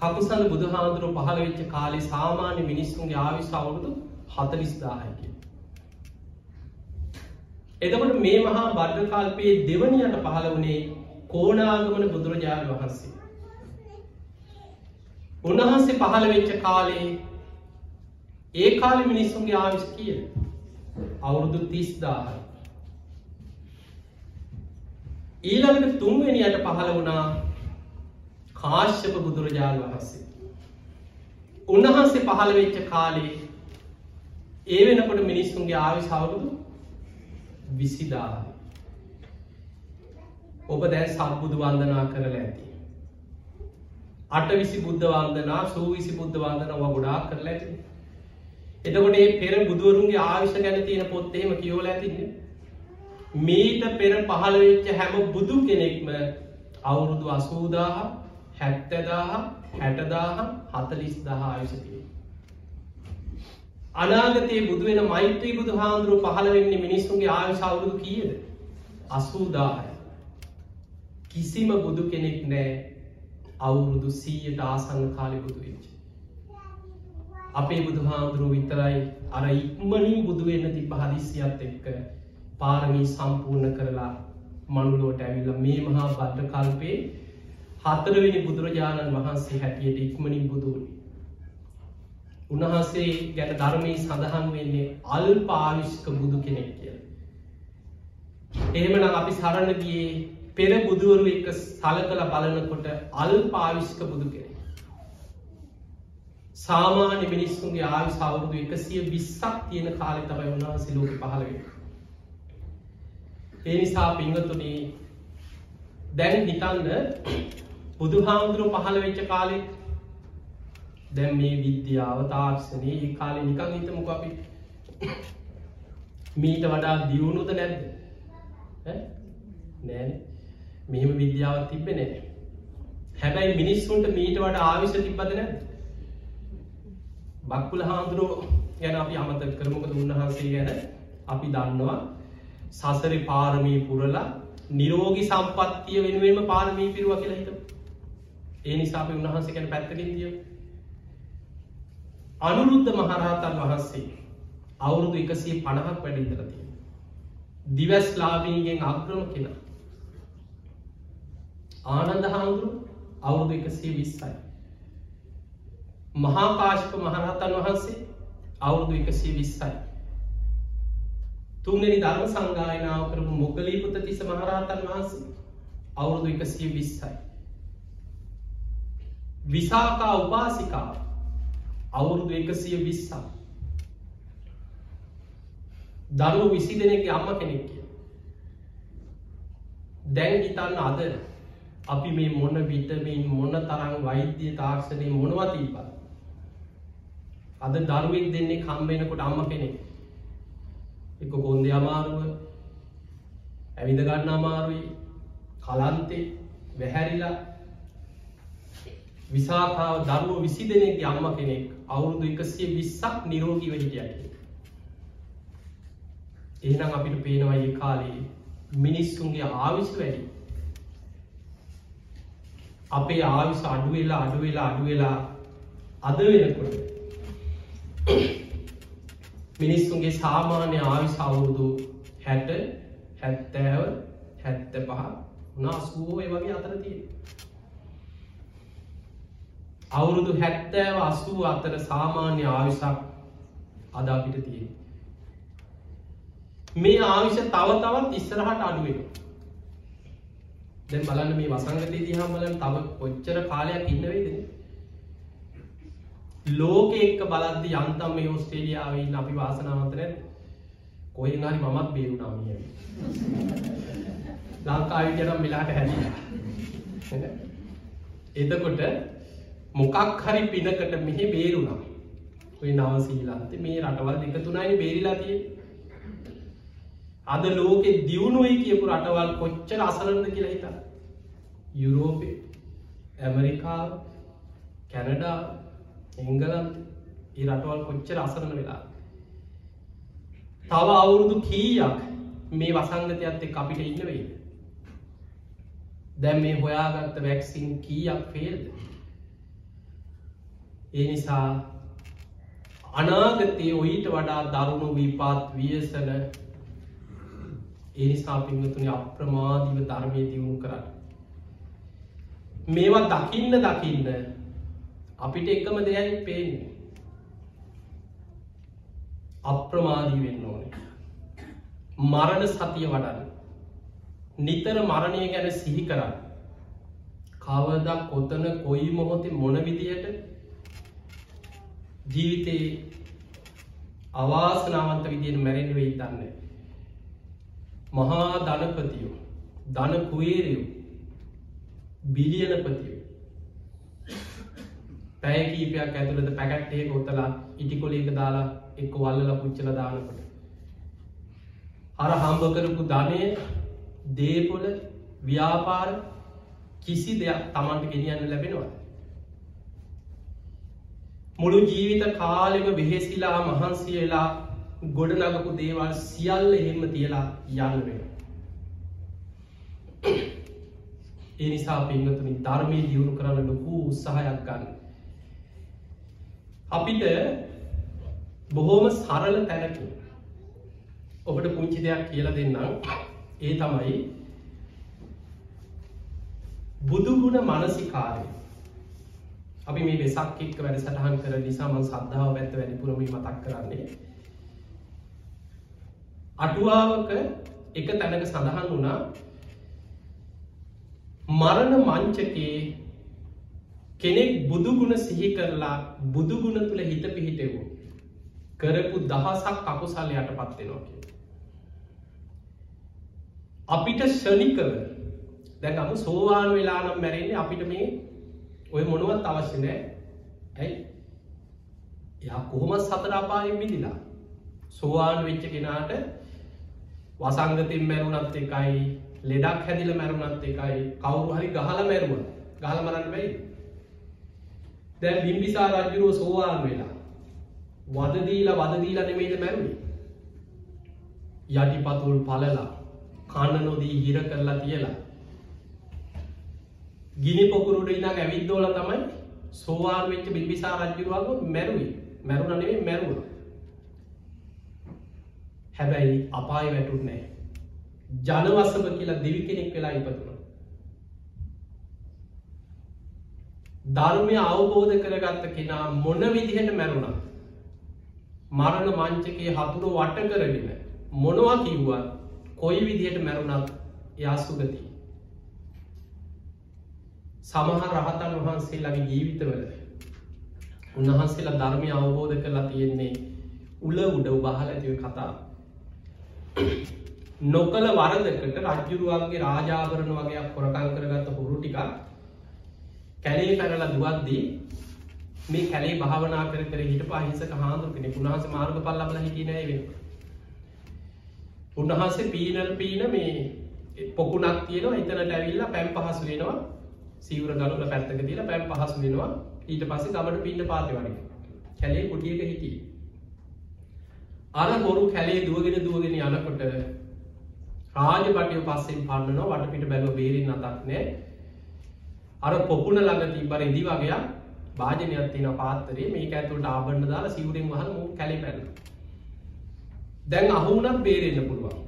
Speaker 1: කකුසල බුදු හාමුදුරුව පහළ වෙච්ච කාලේ සාමාන්‍ය මිනිස්සුන්ගේ ආවිශ අවුරුදු හතලිස්දාහයකි එතකොට මේ මහා බද්ධකල්පයේ දෙවනියට පහළ වනේ කෝනාගමන බුදුරජාණන් වහන්සේ. උන්වහන්සේ පහළ වෙච්ච කාලේ ඒ කාලෙ මිනිස්සුන්ගේ ආවිශ කිය අවුරුදු තිස්දාහයි ඊළඟට තුන්වෙනියට පහළ වුණා කාශ්‍යප බුදුරජාණන් වහන්සේ. උන්වහන්සේ පහළ වෙච්ච කාලේ ඒ වෙනකොට මිනිස්සුන්ගේ ආවි සවරුදු විසිදා ඔබ දැන් සම්බුදු වන්දනා කරල ඇති. අට විසි බුද්ධ වන්දනා සූ විසි බුද්ධ වන්දන ඔව ගොඩා කරලා ඇති. එතකොට ඒ පෙර බුදුවරුන්ගේ ආවිශ ගැන තියෙන පොත්තේම කියෝල ඇතින්නේ මීට පෙර පහළවෙච්ච හැම බුදු කෙනෙක්ම අවුරුදු අසූදාහ හැත්තදාහ හැටදාහ හතලිස් දහ ආයුෂතිය අනාගතයේ බුදුවෙන මෛත්‍රී බුදු හාමුදුරුව පහළ වෙන්නේ මිනිස්සුන්ගේ ආයුෂ අවුරුදු කියද? අසූදාහය. කිසිම බුදු කෙනෙක් නෑ අවුරුදු සීයට ආසන්න කාලි බුදු වෙච්ච. අපේ බුදු හාමුදුරුව විතරයි අර ඉක්මනින් බුදුවෙන්න තිබ හදිසියත් එක්ක පාරමී සම්පූර්ණ කරලා මනුලෝට ඇවිල්ල මේ මහා බද්ධ කල්පේ හතරවෙනි බුදුරජාණන් වහන්සේ හැටියට ඉක්මනින් බුදුවනි. උන්වහන්සේ ගැන ධර්මී සඳහන් වෙන්නේ අල් පාවිශ්ක බුදු කෙනෙක් කිය. එහෙමනම් අපි සරණ ගියේ පෙර බුදුවරු එක සල කළ බලනකොට අල් පාවිශ්ක බුදු කෙනෙ. සාමාන්‍ය මිනිස්සුන්ගේ ආවි සවුරුදු එකසිය විස්සක් තියෙන කාලි තමයි උන්වහන්සේ ලෝක පහළවෙන්න. ඒ නිසා පිංගතුනී දැන් හිතන්න බුදු හාමුදුරුව පහළ වෙච්ච කාලෙ දැම් මේ විද්‍යාව තාක්ෂණය ඒ කාලෙ නිකං හිතමුක අපි. මීට වඩා දියුණුද නැද්ද? නෑන. මෙහෙම විද්‍යාව තිබ්බ නෑ. හැබැයි මිනිස්සුන්ට මීට වට ආවිශ තිබ්බද නැද බක්කුල හාමුදුරුව ගැන අපි අමත කරමකද උන්වහන්සේ ගැන අපි දන්නවා. සසරි පාරමී පුරලා නිරෝගි සම්පත්තිය වෙනුවම පාරමී පිරුව කියලා හිට ඒ නිසාප උන්වහන්සේ ගැන පැත්තකින්දිය අනුරුද්ධ මහරහතන් වහන්සේ අවුරුදු එකසේ පණහක් වැඩිදරතිය දිවස්ලාබීගෙන් අග්‍රම කෙන. ආනන්ද හාමුදුරු අවුරුදු එකසේ විස්සයි. මහාකාශක මහරහතන් වහන්සේ අවුරුදු එකසේ විස්සයි තුන්ගනි ධර්ම සංගායනාව කරපු මොගලීපුත තිස මහරහතන් වහන්සේ අවුරුදු එකසිය විස්සයි. විසාකා උපාසිකා අවුරුදු එකසිය විස්සා. දරුව විසි දෙනෙගේ අම්ම කෙනෙක් කිය. දැන් හිතන්න අද අපි මේ මොන විටමින් මොන තරම් වෛද්‍ය තාක්ෂණය මොනවතීප. අද දරුවෙක් දෙන්නේ කම්බෙනකොට අම්ම කෙනෙක්. එක කොන්ද අමාරුව ඇවිද ගන්න අමාරුයි කලන්තේ වැහැරිලා. විසාකාව දරුව විසි දෙනෙක් අම්ම කෙනෙක් අවුරුදු එකසිය විස්සක් නිරෝගීව හිටියයි එහෙනම් අපිට පේනවා ඒ කාලේ මිනිස්සුන්ගේ ආවිශ වැඩි. අපේ ආවිස අඩුවෙලා අඩුවෙලා අඩුවෙලා අද වෙනකොට මිනිස්සුන්ගේ සාමාන්‍ය ආවිස අවුරුදු හැට හැත්තෑව හැත්ත පහ උනාස්කූෝ ඒ වගේ අතර තිය අවුරුදු හැත්තෑව අසූ අතර සාමාන්‍ය ආවිසක් අද අපිට තිය මේ ආවිෂ තව තවත් ඉස්සරහට අඩුවෙන දැන් බලන්න මේ වසංගතය දිහා බලන් තව කොච්චර කාලයක් ඉන්නවේදන්නේ ලෝක එක්ක බලද්දි යන්තම් මේ ඔස්ට්‍රේලියාවයි අපි වාසනාවන්ත නැත් කොහෙන් හරි මමත් බේරුනාමිය ලංකාවිටනම් මෙලාට හැදිලා එතකොට මොකක් හරි පිනකට මෙහෙ බේරුණා. ඔය නවසීලන්ත මේ රටවල් දෙක තුනයි බේරිලා තිය අද ලෝකෙ දියුණුවයි කියපු රටවල් කොච්චර අසරන්න කියලා හිතා යුරෝපය ඇමරිකාව කැනඩා එංගලන් ඒ රටවල් කොච්චර අසරණ වෙලා. තව අවුරුදු කීයක් මේ වසංගතයත් එක් අපිට ඉන්න වෙයි දැම් මේ හොයාගත්ත වැැක්සින් කීයක් ෆේල්ද ඒ නිසා අනාගතය ඔයිට වඩා දරුණු විපාත් වියසන ඒනිසා පිංහතුනි අප්‍රමාධීව ධර්මය දියුණු කරන්න. මේවා දකින්න දකින්න අපිට එකම දෙයයි පේන්නේ. අප්‍රමාදී වෙන්න ඕනේ. මරණ සතිය වඩන්න. නිතර මරණය ගැන සිහි කරන්න. කවදක් කොතන කොයි මොහොතේ මොන විදියට ජීවිතයේ අවාසනාවන්ත විදියට මැරෙන් වෙයි දන්න. මහා ධනපතියෝ ධන කුවේරයෝ බිලියනපතියෝ පැය කීපයක් ඇතුළද පැකට්ටේ කොත්තලා ඉටිකොලේක දාලා එක්ක වල්ලල පුච්චල දානකට. අර හම්බ කරපු ධනය දේපොල ව්‍යාපාර කිසි දෙයක් තමන්ට ගෙනියන්න ලැබෙනවා මුළු ජීවිත කාලෙම වෙහෙසිලා මහන්සියලා ගොඩනගපු දේවල් සියල්ල එහෙම තියලා යන්න වෙන එනිසා පිංහතුනි ධර්මය දියුණු කරන්න ලොකු උත්සාහයක් ගන්න. අපිට බොහෝම සරල තැනකින් ඔබට පුංචි දෙයක් කියල දෙන්නම්. ඒ තමයි බුදුගුණ මනසිකාරය. අපි මේ වෙසක් එක්ක වැඩ සටහන් කර නිසාමන් සද්ධාව පැත්ත වැඩිපුරම මතක් කරන්නේ. අටුවාවක එක තැනක සඳහන් වුණා මරණ මංචකයේ කෙනෙක් බුදුගුණ සිහි කරලා බුදුගුණ තුළ හිත පිහිටෙවූ කරපු දහසක් අකුසල් යට පත්වෙනවා කිය. අපිට ෂණිකව දැන් අමු සෝවාන් වෙලානම් මැරෙන්නේ අපිට මේ ඔය මොනුවත් අවශ්‍ය නෑ ඇයි? එයා කොහොම සතරාපායෙන් මිදිලා සෝවාන් වෙච්ච කෙනාට වසංගතින් මැරුණත් එකයි ලෙඩක් හැදිල මැරුණත් එකයි කවුරු හරි ගහල මැරුව. ගහල මරන්න බැයි දැ බිම්බිසා රජ්ජුරුව සෝවාන් වෙලා. වදදීල වදදීල නෙමේද මැරුණේ? යටිපතුල් පලලා කන්න නොදී හිර කරලා තියලා. ගිනි පොකුරුට ඉන්න ඇවිද්දෝල තමයි සෝවාන් වෙච්ච බිම්බිසා රජ්ජුරුවග මැරුවේ. මැරුණනේ මැරුණ හැබැයි අපාය වැටුත් නෑ ජනවසම කියලා දෙවි කෙනෙක් වෙලා ඉපතුන ධර්මය අවබෝධ කරගත්ත කෙනා මොන විදිහට මැරුණා මරණ මංචකයේ හතුරු වට කරගෙන මොනවා කිව්වා කොයි විදිහට මැරුණත් යාසුගති සමහ රහතන් වහන්සේලාගේ ජීවිතවල උන්වහන්සේලා ධර්මය අවබෝධ කරලා තියෙන්නේ උල උඩ උබහල ඇතිව කතා නොකළ වරදකට රජ්ජුරුවන්ගේ රාජාවරණ වගේ කොරකං කරගත්ත හුරු ටික කැලේ පැරලා දුවද්දී මේ කැලේ භාවනා කර කර හිට පහිසක හාදුර කෙනෙ උන්හස මාර්ග පල් ලබල හිටිනෑ වෙන උන්වහන්සේ පීනල් පීන මේ පොකුණක් තියෙනවා එතනට ඇවිල්ලා පැම් පහසු වෙනවා. සීවර ගනුල පැත්තක තිල පැම් පහසු වෙනවා. ඊට පස්සේ ගමට පින්න පාති වගේ. කැලේ කුටියක හිටිය. අර හොරු කැලේ දුවගෙන දුවගෙන යනකොට රාජපටය පස්සෙන් පන්නනවා වටපිට බැලව බේරෙන් අතක් නෑ. අර පොකුණ ළඟ තිබර ඉදි වගේ භාජනයක් තින පාත්තරේ මේක ඇතුළට ආබන්න දාලා සිවරෙන් වහල මු කැලි පැන්න දැන් අහුනත් බේරෙන්න්න පුළුවන්.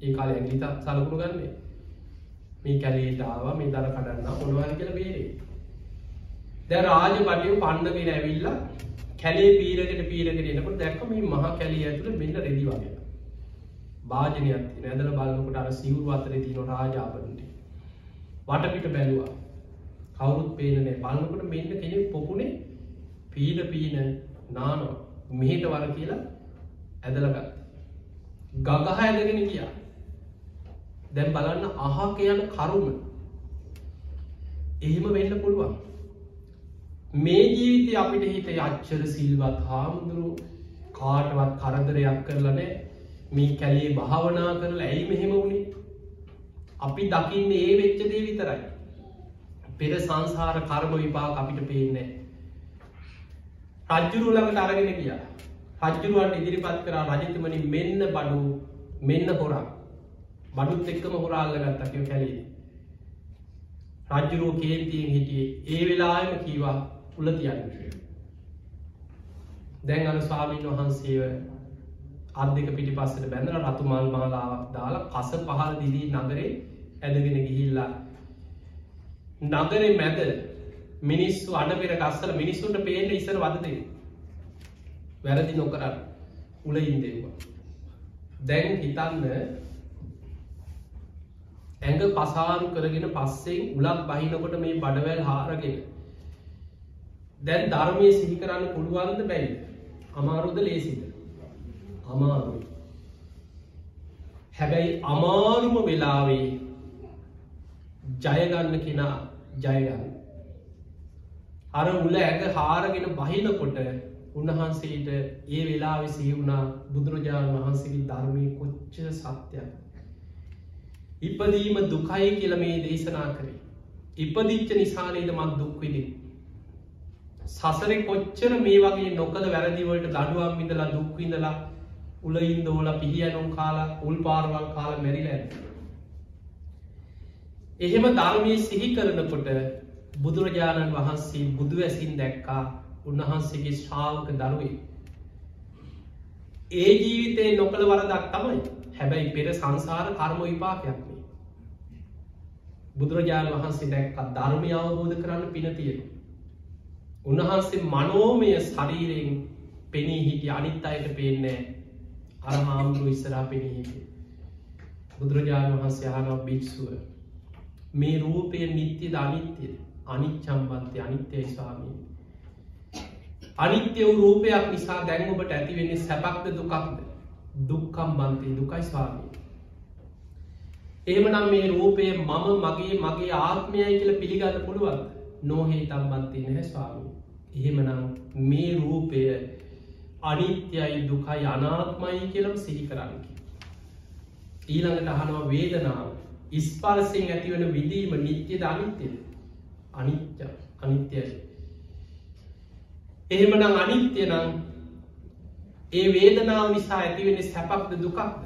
Speaker 1: ඒ කාල ඇගලිත සලකුණු ගන්නේ. මේ කැලේටාව මේ දර කඩන්න ඔොළුවන් කියල බේරේ දැ රාජපටය පන්නගෙන ඇවිල්ලා කැලේ පීරකට පීරකට එනකට දැක්ක මේ මහ කැලිය ඇතුළ මෙන්න රෙදි වගේ. භාජනයක් නැදල බලකට අර සිවරු අතර තින රාජාපනට වටපිට බැලවා. කවුරුත් පේනනේ බලන්නකට මෙන්න කෙනෙ පොකුණේ පීන පීන නානවා මෙහෙට වර කියලා ඇදලගත් ගගහ ඇදගෙන කියා දැන් බලන්න අහ කියන කරුම. එහෙම වෙන්න පුළුවන්. මේ ජීවිතය අපිට හිත අච්චර සිල්වත් හාමුදුරු කාටවත් කරදරයක් කරලනෑ මේ කැලේ භාවනා කරලා ඇයි මෙහෙම වුණේ අපි දකින්න ඒ වෙච්ච දේ විතරයි. පෙර සංසාර කර්ම විපාක අපිට පේන්නේ රජ්ජුරු ළඟට අරගෙන කිය රජ්ජුරුවන්ට ඉදිරිපත් කරා රජතුමනි මෙන්න බඩු මෙන්න හොරා. බඩුත් එක්කම හොරාල්ල ගත්තා කියව කැලේ රජ්ජුරුව කේන්තියෙන් හිටියේ. ඒ වෙලාම කීවා උල තියන්න දැන් අන ස්වාමීන් වහන්සේව අත් දෙක පිටි පස්සට බැඳල රතු මල් මාලාවක් දාලා කස පහල් දිදී නගරේ ඇදගෙන ගිහිල්ලා නගරේ මැද මිනිස්සු අඩපෙර ගස්සල මිනිස්සුන්ට පේන ඉසර වදදේ වැරදි නොකරන්න උලයින් දෙවා දැන් හිතන්න ඇඟ පසාරු කරගෙන පස්සෙන් උලක් බහිනකොට මේ බඩවැල් හාරගෙන. දැන් ධර්මය සිහි කරන්න පුළුවන්ද බැයි? අමාරුද ලේසිද? අමාරුයි. හැබැයි අමාරුම වෙලාවේ ජයගන්න කෙනා ජයගන්න. අර උල ඇඟ හාරගෙන බහිනකොට උන්වහන්සේට ඒ වෙලා විසී වුණා බුදුරජාණන් වහන්සේගේ ධර්මය කොච්ච සත්‍යයක්. ඉපදීම දුකයි කියල මේ දේශනා කරේ. ඉපදිච්ච නිසානේද මත් දුක්විදි සසර කොච්චර මේ වගේ නොකද වැරදිවලට දඩුවම් විඳලා දුක්විඳලා උලයින් දෝල පිහියනුම් කාලා උල් පාරවල් කාල මැරිල ඇත එහෙම ධර්මය සිහි කරනකොට බුදුරජාණන් වහන්සේ බුදු ඇසින් දැක්කා උන්වහන්සේගේ ශ්‍රාවක දරුවේ. ඒ ජීවිතේ නොකළ වරදක් තමයි. හැබැයි පෙර සංසාර කර්ම විපාකයක්නේ බුදුරජාණන් වහන්සේ දැක්කත් ධර්මය අවබෝධ කරන්න පිනතියෙන උන්වහන්සේ මනෝමය ශරීරයෙන් පෙනී හිටි අනිත් අයට පේන්නේ අර හාමුදුරු ඉස්සරා පෙනී හිටි බුදුරජාණන් වහන්සේ යහනව භික්ෂුව මේ රූපය නිත්‍ය ධනිත්‍යය අනිච්චම්බන්තය අනිත්‍යයි ස්වාමී අනිත්‍ය වූ රූපයක් නිසා දැන් ඔබට ඇතිවෙන්නේ සැපක්ද දුකක්ද? දුක්කම් බන්තය දුකයි ස්වාමී එහෙමනම් මේ රූපය මම මගේ මගේ ආත්මයයි කියල පිළිගන්න පුළුවන් නොහේ තම්බන්තය නැහැ ස්වාමී එහෙමනම් මේ රූපය අනිත්‍යයි දුකයි අනාත්මයි කියලම් සිහි කරන්නකි ඊළඟට අහනවා වේදනාව. ඉස්පර්සයෙන් ඇතිවන විදීම නිත්‍යද අනිත්‍යද? අනිත්‍ය අනිත්‍යයි. එහෙමනම් අනිත්‍ය නම් ඒ වේදනාව නිසා ඇතිවෙන සැපක්ද දුකක්ද?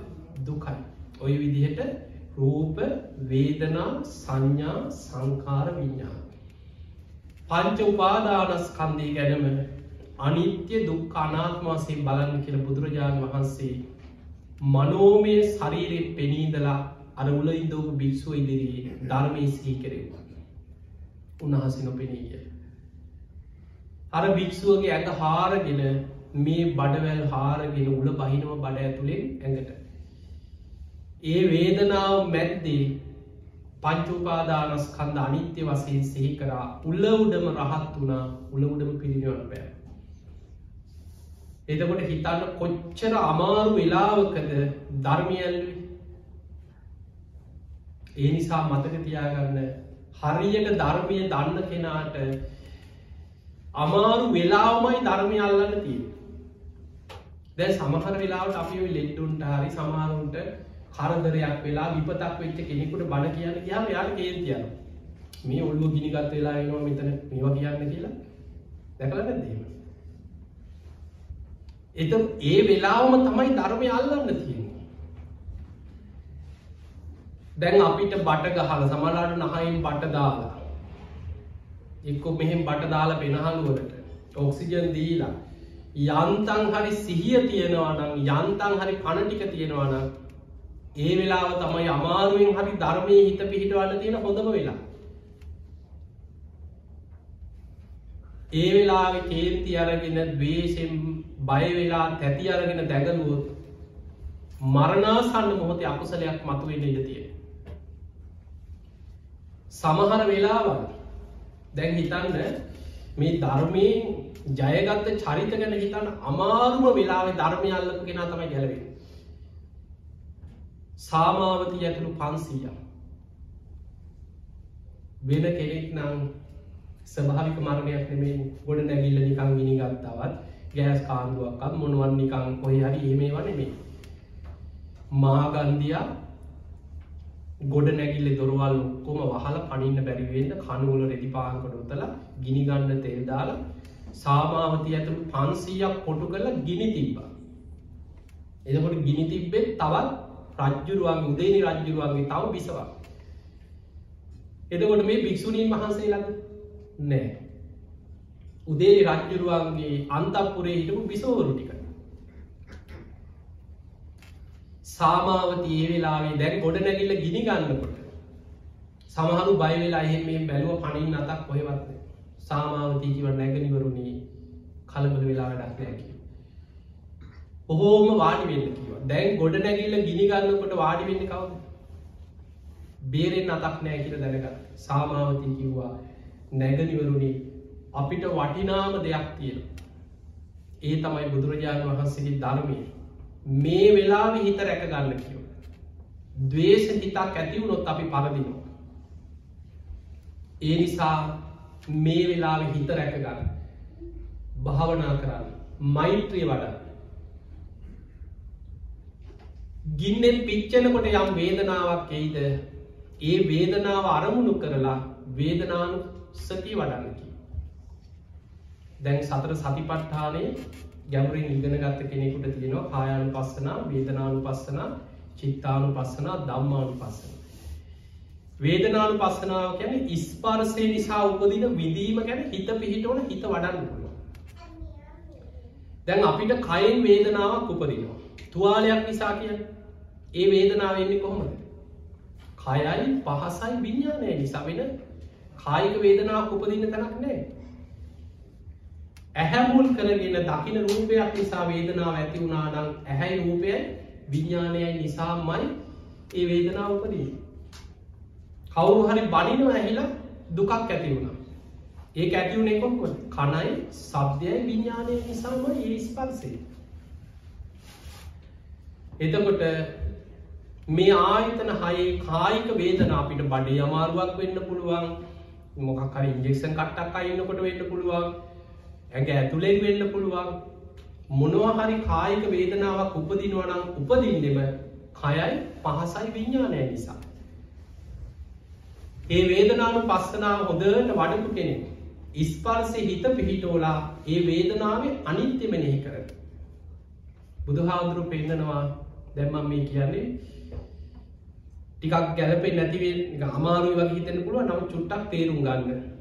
Speaker 1: දුකයි. ඔය විදිහට රූප වේදනා සංඥා සංකාර විඤ්ඥා පංච උපාදානස්කන්දී ගැනම අනිත්‍ය දුක් අනාත්මාසේ බලන්න කියල බුදුරජාණන් වහන්සේ මනෝමය ශරීරෙන් පෙනීදලා අර උල ඉදෝපු භික්ෂුව ඉදිරී ධර්මය සී කරෙවා උන්හස නොපෙනීය අර භික්ෂුවගේ ඇඟ හාරගෙන මේ බඩවැල් හාරගෙන උල බහිනව බඩ ඇතුළෙන් ඇඟට. ඒ වේදනාව මැද්දේ පංචුපාදානස්කන්ද අනිත්‍ය වසයෙන් සිහි කරා උල්ල උඩම රහත් වුණා උල උඩම පිරිනිවන් පෑ එතකොට හිතන්න කොච්චර අමාරු වෙලාවකද ධර්මියල්වි ඒ නිසා මතක තියාගන්න හරියට ධර්මය දන්න කෙනාට අමාරු වෙලාවමයි ධර්මය අල්ලන්න තිය දැ සමහර වෙලාවට අපි ලෙඩ්ඩුන්ට හරි සමාරුන්ට කරදරයක් වෙලා විපතක් වෙච්ච කෙනෙකුට බණ කියන්න කියාව යාට කේතියන මේ ඔල්ලු ගිනිගත් වෙලා එනවා මෙතන මේවා කියන්න කියලා. දැකලන දීම එත ඒ වෙලාවම තමයි ධර්මය අල්ලන්න තියෙන්නේ. දැන් අපිට බට ගහල සමලාට නහයින් බට දාලා. එක්කො මෙහෙම බට දාලා පෙනහලුවලට ඔක්සිජන් දීලා. යන්තන් හරි සිහිය තියෙනවානම් යන්තන් හරි පණටික තියෙනවානම් ඒ වෙලාව තමයි අමාරුවෙන් හරි ධර්මය හිත පිහිටවන්න තියෙන හොඳම වෙලා. ඒ වෙලාව කේන්ති අරගෙන දවේශෙන් බයවෙලා තැති අරගෙන දැගලුවොත් මරණාසන්න මොහොතේ අකුසලයක් මතුවෙන ඉඩ තියෙන සමහර වෙලාවල්. දැන් හිතන්න මේ ධර්මයෙන් ජයගත්ත චරිත ගැන හිතන්න අමාරුම වෙලාව ධර්මය අල්ලපු කෙන තමයි ගැලවෙන සාමාවති ඇතුළු පන්සීය. වෙන කෙනෙක් නම් ස්භාවික මරණයක් නෙමේ ගොඩ නැගිල්ල නිකං ගිනි ගත්තවත් ගෑස් කාන්දුවක්කත් මොනුවන් නිකං කොහි හරි ඒමේ වනෙමේ මාගන්දියා ගොඩ නැගිල්ල දොරවල් ඔක්කොම වහල පනින්න බැරිවෙන්න කනුවල රෙදි පාන්කොට උතල ගිනිගන්න තෙල් දාලා සාමාවති ඇතුළු පන්සීයක් කොටු කරලා ගිනි තිබ්බා. එදකොට ගිනි තිබ්බෙත් තවත් රජ්ජුරුවන් උදේනි රජ්ජුරුවන්ගේ තව බිසවා එදකොට මේ භික්‍ෂුණීන් වහන්සේ ළඟ? නෑ. උදේනි රජ්ජුරුවන්ගේ අන්තපුරේ හිටපු බිසෝවරු ටික. සාමාවති ඒ වෙලාවේ දැන් ගොඩ නැගිල්ල ගිනි ගන්නකොට සමහරු බයිවෙලා එහෙම මේ බැලුව පනින් අතක් කොහෙවත් සාමාවතීකිව නැගනිවරුණේ කලබල වෙලා වැඩක් නෑකි ඔහෝම වාඩි වෙන්න කිව දැන් ගොඩ නැගිල්ල ගිනි ගන්නකොට වාඩි වෙන්න කවද? බේරෙන් අතක් නෑ කියල දැනග සාමාවතී කිව්වා නැගනිවරුණේ අපිට වටිනාම දෙයක් තියෙන ඒ තමයි බුදුරජාණන් වහන්සේගේ ධර්මය. මේ වෙලාව හිත රැක ගන්න කියව. දවේශ හිතක් ඇතිවුණොත් අපි පරදිනවා. ඒ නිසා මේ වෙලාව හිත රැක ගන්න. භාවනා කරන්න. මෛත්‍රිය වඩ. ගින්නෙන් පිච්චනකොට යම් වේදනාවක් එයිද ඒ වේදනාව අරමුණු කරලා වේදනානු සති වඩන්නකි. දැන් සතර සතිපට්ඨානය ගැමරින් ඉගෙන ගත්ත කෙනෙකුට තියෙනවා කායානු පස්සනා වේදනානු පස්සනා චිත්තානු පස්සනා දම්මානු පස්සන. වේදනානු පස්සනාව ගැන ඉස්පාර්සය නිසා උපදින විදීම ගැන හිත පිහිටවන හිත වඩන්න පුළුව. දැන් අපිට කයින් වේදනාවක් උපදිනවා. තුවාලයක් නිසා කිය ඒ වේදනාවවෙන්නේ කොහොමද. කයයි පහසයි විඤ්ඥානය නිසා වෙන කායික වේදනාවක් උපදින්න තැනක් නෑ ඇහැමුල් කරගෙන දකින රූපයක් නිසා වේදනාව ඇති වුණානම් ඇහැයි රූපයයි විඤ්ඥානයයි නිසාමයි ඒ වේදනාව උපදී. කවුරු හරි බනිනව ඇහිලා දුකක් ඇති වුණා. ඒ ඇතිවුණේ කොක්කොත් කණයි සබ්දයයි විඤ්ඥානය නිසාම ඒ ස්පර්සේ. එතකොට මේ ආයතන හයේ කායික වේදන අපිට බඩේ අමාරුවක් වෙන්න පුළුවන් මොකක්හරි ඉන්ජෙක්ෂන් කට්ටක් අයින්නකොට වෙන්න පුළුවන් ඇඟ ඇතුළෙන් වෙන්න පුළුවන් මොනවහරි කායික වේදනාවක් උපදිනවනම් උපදින්නෙම කයයි පහසයි විඤ්ඥානය නිසා. ඒ වේදනානු පස්සනාව හොදට වඩපු කෙනෙ. ඉස්පර්සය හිත පිහිටෝලා ඒ වේදනාවේ අනිත්‍ය මෙනෙහි කර. බුදුහාදුරු පෙන්නනවා දැම්මම් මේ කියන්නේ ටිකක් ගැලපේ නැතිවේ අමාරුව වගේ හිතන්න පුළුව නම් චුට්ටක් තේරුම් ගන්න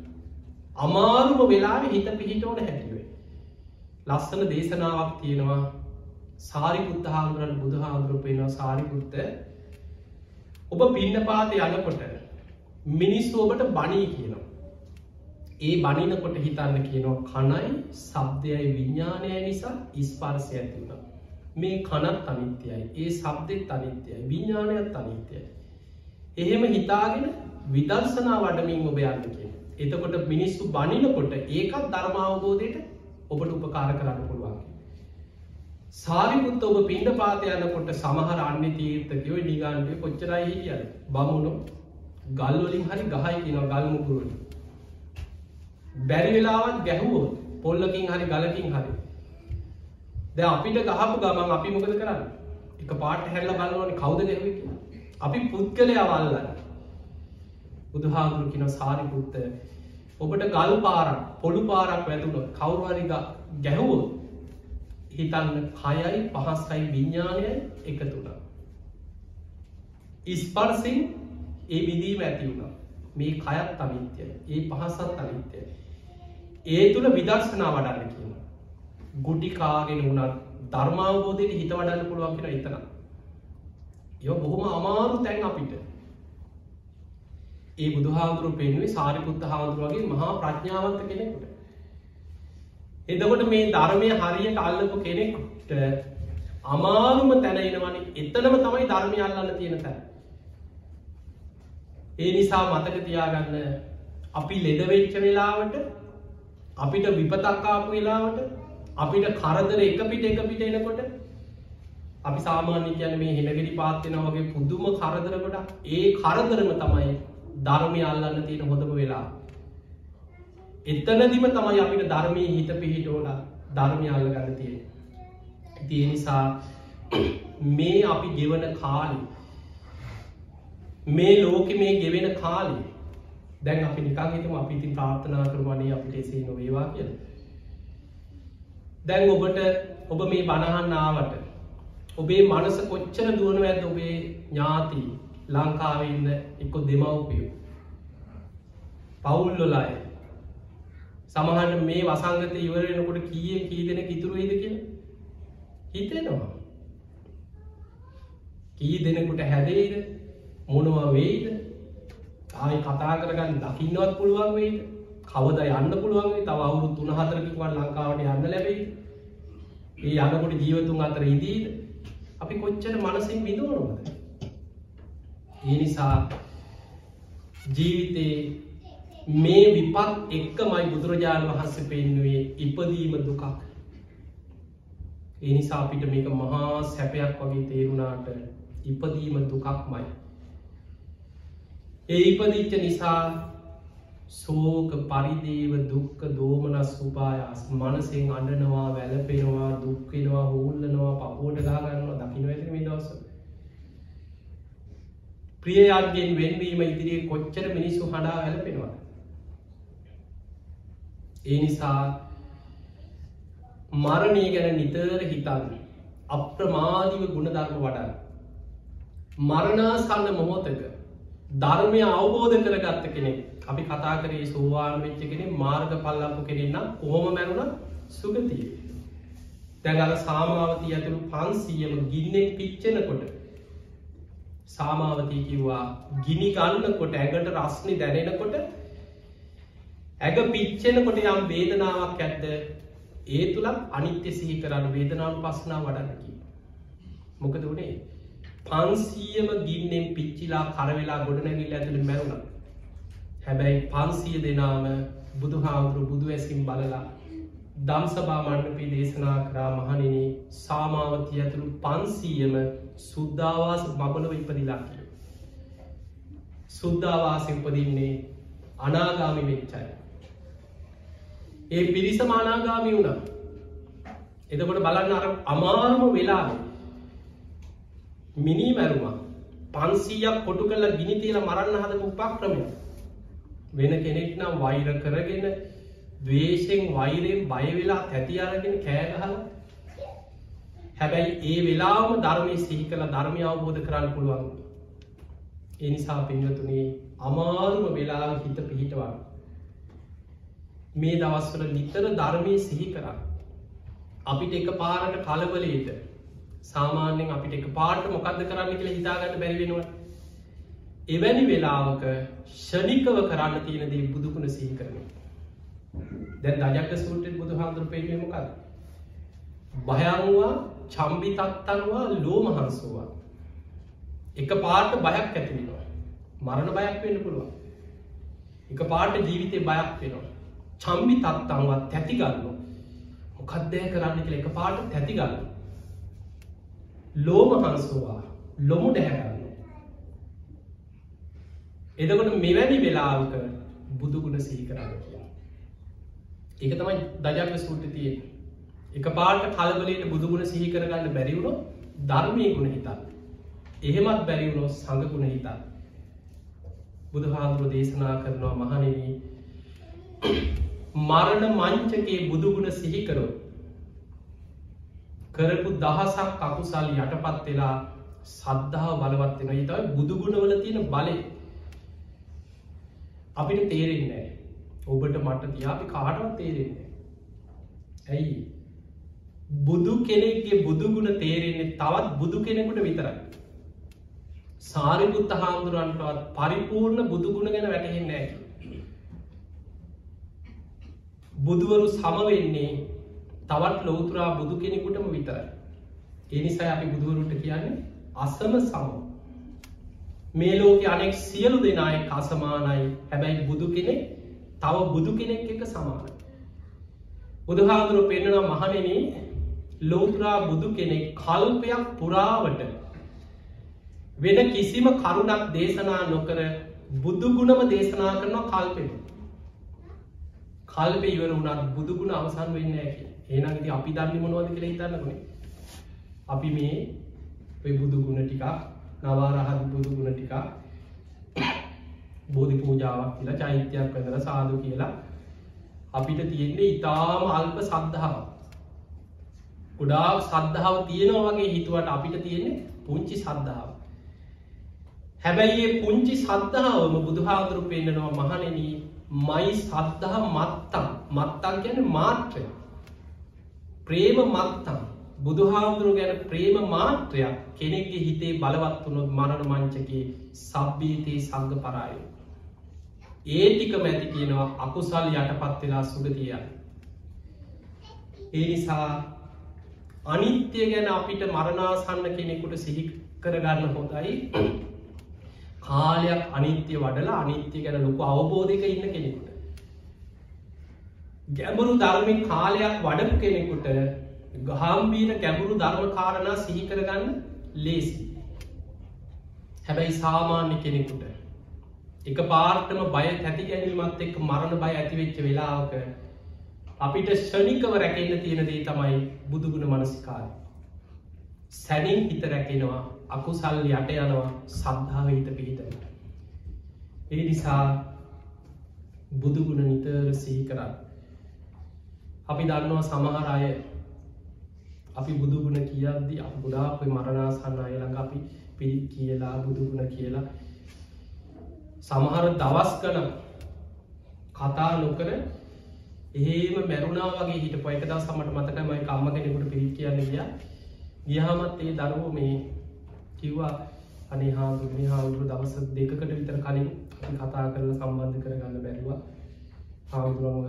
Speaker 1: අමාරුම වෙලාවෙ හිත පිහිටෝන හැකිවේ. ලස්සන දේශනාවක් තියෙනවා සාරිකුත්ත හාමුදුරන් බුදු හාමුදුරුපයනවා සාරිකුත්ත ඔබ පින්න පාත යනකොට මිනිස්සු ඔබට බණී කියනවා. ඒ බනිනකොට හිතන්න කියනවා කණයි සබ්දයයි විඤ්ඥානය නිසා ඉස්පර්සය ඇතිවුණ. මේ කනත් අනිත්‍යයි ඒ සබ්දෙත් අනිත්‍යයි විඤ්ඥානයත් අනිත්‍යයි. එහෙම හිතාගෙන විදර්ශනා වඩමින් ඔබ යන්න කිය. එතකොට මිනිස්සු බනිනකොට ඒකත් ධර්මාවබෝධයට ඔබට උපකාර කරන්න පුළුවන්. සාරිපුත්ත ඔබ පින්ඩ පාතයන්නකොට සමහර අන්න තීර්ථකයෝ නිගාන්ටය කොච්චරයි හිටිය බමුණු ගල්වලින් හරි ගහයි කියන ගල්මුකුරුවල. බැරි වෙලාවත් ගැහුවෝ පොල්ලකින් හරි ගලකින් හරි. ද අපිට ගහපු ගමන් අපි මොකද කරන්න එක පාට හැල්ල බලවනි කවුද ගැහුව අපි පුද්ගලය අවල්ලන්න බුදුහාදුරු කියන සාරිපුත්ත ඔබට ගල් පාරක් පොළු පාරක් වැදුන කවුරුහරි ගැහුවෝ හිතන්න කයයි පහස්සයි විඤ්ඥානය එකතුන. ඉස්පර්සින් ඒ විදීම ඇති වුණ මේ කයත් අනිත්‍යය ඒ පහසත් අනිත්‍යය. ඒ තුළ විදර්ශනා වඩන්න කියන. ගුටිකාගෙන වුණත් ධර්මාවබෝධයට හිත වඩන්න පුළුවන් කියෙන එතන. යො බොහොම අමාරු තැන් අපිට ඒ බුදුහාදුරු පෙන්ුවේ සාරිපුත්ත හාදුරුවගේ මහා ප්‍රඥාවන්ත කෙනෙකුට. එදකොට මේ ධර්මය හරියට අල්ලපු කෙනෙකුට අමාරුම තැනයිනවන එතනම තමයි ධර්මය අල්ලන්න තියෙන තැන. ඒ නිසා මතක තියාගන්න අපි ලෙඩවෙච්ච වෙලාවට අපිට විපතක්කාපු වෙලාවට අපිට කරදර එක පිට එක පිට එනකොට අපි සාමාන්‍ය කියන මේ හෙනගෙඩි පාත්වෙන වගේ පුදුම කරදරකොට ඒ කරදරම තමයි ධර්මය අල්ලන්න තියෙන හොඳම වෙලා. එතනදිම තමයි අපිට ධර්මය හිත පිහිටෝල ධර්මය අල්ල ගන්න තිය. තිය නිසා මේ අපි ගෙවන කාලි මේ ලෝක මේ ගෙවෙන කාලේ දැන් අපි නිකං හිතම අපි ඉතින් ප්‍රාර්ථනා කරවනේ අපිට එසේ නොවේවා කියල දැන් ඔබට ඔබ මේ බණහන්න ආවට ඔබේ මනස කොච්චර දුවන ඇද ඔබේ ඥාති ලංකාවන්න එක්කො දෙමව්පියෝ. පවුල්ලොලාය සමහන්න මේ වසංගත ඉවරෙනකොට කිය කී දෙන ඉතුරුයිද කිය හිතෙනවා. කී දෙනෙකුට හැදේද මොනවා වෙයිද? ආය කතා කරගන්න දකින්නවත් පුළුවන් වෙයිද? කවද යන්න පුළුවන්ගේ තව අවුරු තුන හතරකින්වත් ලංකාවට යන්න ලැබෙයි ඒ යනකොට ජීවතුන් අතර ඉදීද? අපි කොච්චර මනසින් විදුවනොද ඒ නිසා ජීවිතේ මේ විපත් එක්කමයි බුදුරජාණන් වහන්සේ පෙන්නුවේ ඉපදීම දුකක්. එනිසා අපිට මේක මහා සැපයක් වගේ තේරුණාට ඉපදීම දුකක්මයි. ඒ ඉපදිච්ච නිසා සෝක පරිදේව දුක්ක දෝමනස් උපායස් මනසෙන් අඩනවා වැලපෙනවා දුක්වෙනවා හූල්ලනවා පපුෝට ගාගන්නවා දකින ඇති මේ දවස ප්‍රියයන්ගෙන් වෙන්වීම ඉදිරියේ කොච්චර මිනිස්සු හඬා වැලපෙනවා ඒ නිසා මරණය ගැන නිතර හිතන්න. අප්‍රමාදිව ගුණධර්ම වඩන්න. මරණාසන්න මොහොතක ධර්මය අවබෝධ කරගත්ත කෙනෙක් අපි කතා කරේ සෝවාන් වෙච්ච කෙනෙ මාර්ග පල්ලපු කෙනෙන්නම් කොහොම මැරුණ සුගතිය. දැගල සාමාවතී ඇතුළු පන්සීයම ගින්නෙන් පිච්චෙනකොට සාමාවතී කිව්වා ගිනි ගන්නකොට ඇඟට රස්නි දැනෙනකොට ඇග පිච්චෙනකොට යම් වේදනාවක් ඇත්ද ඒ තුළත් අනිත්‍ය සිහි කරන්න වේදනාව පස්නා වඩන්නකි මොකද වනේ පන්සීයම ගින්නෙන් පිච්චිලා කරවෙලා ගොඩනැගිල් ඇතුළ මැරුණ. හැබැයි පන්සිය දෙනාම බුදු හාමුදුරු බුදු ඇසිම් බලලා දම්සභා මණ්ඩපී දේශනා කරා මහනින සාමාවතිය ඇතුළු පන්සීයම සුද්ධවාස බබලව ඉපදිලා කිය. සුද්ධවාස උපදින්නේ අනාගාමි වෙච්චයි. ඒ පිරිස මානාගාමි වුණ එතකොට බලන්න අර අමාරුම වෙලා මිනී මැරුවා පන්සීයක් කොටු කල ගිනි තියල මරන්න හද උපක්‍රමය වෙන කෙනෙක් නම් වෛර කරගෙන දවේශයෙන් වෛරයෙන් බයවෙලා තැති අරගෙන කෑගහල හැබැයි ඒ වෙලාම ධර්මය සිහි කළ ධර්මය අවබෝධ කරන්න පුළුවන්. එනිසා පින්වතුනේ අමාරුම වෙලා හිත පිහිටවන්න. මේ දවස්වල නිතර ධර්මය සිහි කරන්න. අපිට එක පාරට කලබලේට සාමාන්‍යෙන් අපිට එක පාට මොකක්ද කරන්න කියලා හිතාගන්න බැරිවෙනවා එවැනි වෙලාවක ෂණිකව කරන්න තියෙන දේ බුදුකුණ සිහි කරන දැන් දජක්ක සූටෙන් බුදු හාන්දුර පේේ මොකද භයංවා චම්බි තත්තන්වා ලෝමහන්සුවා එක පාට බයක් ඇතිවෙනවා මරණ බයක් වෙන්න පුළුවන්. එක පාට ජීවිතය බයක් වෙනවා. චම්බි තත්තන්වත් තැතිගන්න මොකක්දෑ කරන්න කියල එක පාට තැතිගන්න ලෝමහන්සුවා ලොමු ඩැහැගන්න එදකොට මෙවැනි වෙලාවක බුදුගුණ සිහි කරන්න කියලා. ඒක තමයි දජක්ව සූට තිය එක පාට කල්බලට බුදුගුණ සිහි කරගන්න බැරිවුණු ධර්මය ගුණ හිතන්න. එහෙමත් බැරිවුණු සඟගුණ හිතන්න. බුදුහාදුරු දේශනා කරනවා මහනවී මරණ මංචකයේ බුදුගුණ සිහිකරෝ කරපු දහසක් අකුසල් යටපත් වෙලා සද්ධාව බලවත්වෙන හිතයි බුදුගුණවල තියෙන බලය. අපිට තේරෙන්නේ ඔබට මට තියාපි කාටවත් තේරෙන්නේ ඇයි? බුදු කෙනෙක්ගේ බුදුගුණ තේරෙන්නේ තවත් බුදු කෙනෙකුට විතරයි. සාරිපුත්ත හාමුදුරන්ටවත් පරිපූර්ණ බුදුගුණ ගැන වැටහෙන්නේ නෑ බුදුවරු සමවෙන්නේ තවත් ලෝතුරා බුදු කෙනෙකුටම විතරයි. එනිසා අපි බුදුවරුට කියන්නේ අසම සම. මේ ලෝක අනෙක් සියලු දෙනාය කසමානයි හැබැයි බුදු කෙනෙක් තව බුදු කෙනෙක් එක සමාන බුදුහාදුරු පෙන්න්නන මහනෙන ලෝතුරා බුදු කෙනෙක් කල්පයක් පුරාවට වෙන කිසිම කරුණක් දේශනා නොකර බුදුගුණම දේශනා කරනවා කල්පෙන කල්ප ඉවර වුණත් බුදුගුණ අවසන් වෙන්න ඇකි ඒනගති අපි දන්න මොනවද කියල හිතන්නකනේ? අපි මේ බුදුගුණ ටිකක් නවාරහත් බුදුගුණ ටිකක් බෝධි පූජාවක් කියලා චෛත්‍යයක් කදර සාදු කියලා අපිට තියෙන්නේ ඉතාම අල්ප සද්ධාව ගොඩාක් සද්ධාව තියෙනවා වගේ හිතුවට අපිට තියෙන්නේ පුංචි සද්ධාව හැබැයි පුංචි සද්ධාවම බුදුහාදුරු පෙන්න්නනවා මහනෙන මයි සද්ධහ මත්තම් මත්තන් ගැන මාත්‍රය ප්‍රේම මත්තම් බුදුහාමුදුරු ගැන ප්‍රේම මාත්‍රයක් කෙනෙක්ගේ හිතේ බලවත්වනොත් මරණ මංචකේ සබ්බීතයේ සංග පරාය. ඒ ටික මැති කියනවා අකුසල් යටපත් වෙලා සුගතියන්. ඒ නිසා අනිත්‍ය ගැන අපිට මරණාසන්න කෙනෙකුට සිහි කරගන්න හොඳයි කාලයක් අනිත්‍ය වඩලා අනිත්‍ය ගැන ලොකු අවබෝධක ඉන්න කෙනෙකුට. ගැඹුරු ධර්මින් කාලයක් වඩපු කෙනෙකුට ගහම්බීන ගැඹුරු ධර්ම කාරණා සිහිකරගන්න ලේසි. හැබැයි සාමාන්‍ය කෙනෙකුට එක පාර්ටම බය ඇති ගැනීමත් එක් මරණ බය ඇතිවෙච්ච වෙලාවක අපිට ෂණිකව රැකෙන්න්න තියෙන දේ තමයි බුදුගුණ මනස්කාර සැනින් හිත රැකෙනවා අකුසල් යට යනවා සද්ධාව හිත පිහිටට ඒ නිසා බුදුගුණ නිතර සිහි කරන්න. අපි දන්නවා සමහර අය අපි බුදුගුණ කියද්දි අප ගොඩාපයි මරණාසන්න අයළඟ අපි පිරි කියලා බුදුගුණ කියලා සමහර දවස් කන කතා නොකර එහෙම මැරුණා වගේ හිට පොයක දස් සමට මතකමයි කම්ම කෙනෙකුට පිරි කියන්න ගිය. ගියහමත් ඒ දරුව මේ කිව්වා අනේ හාදුරනි හාමුදුරු දවස දෙකට විතර කලින් කතා කරලා සම්බන්ධ කරගන්න බැරිවා. හාමුදුරුවම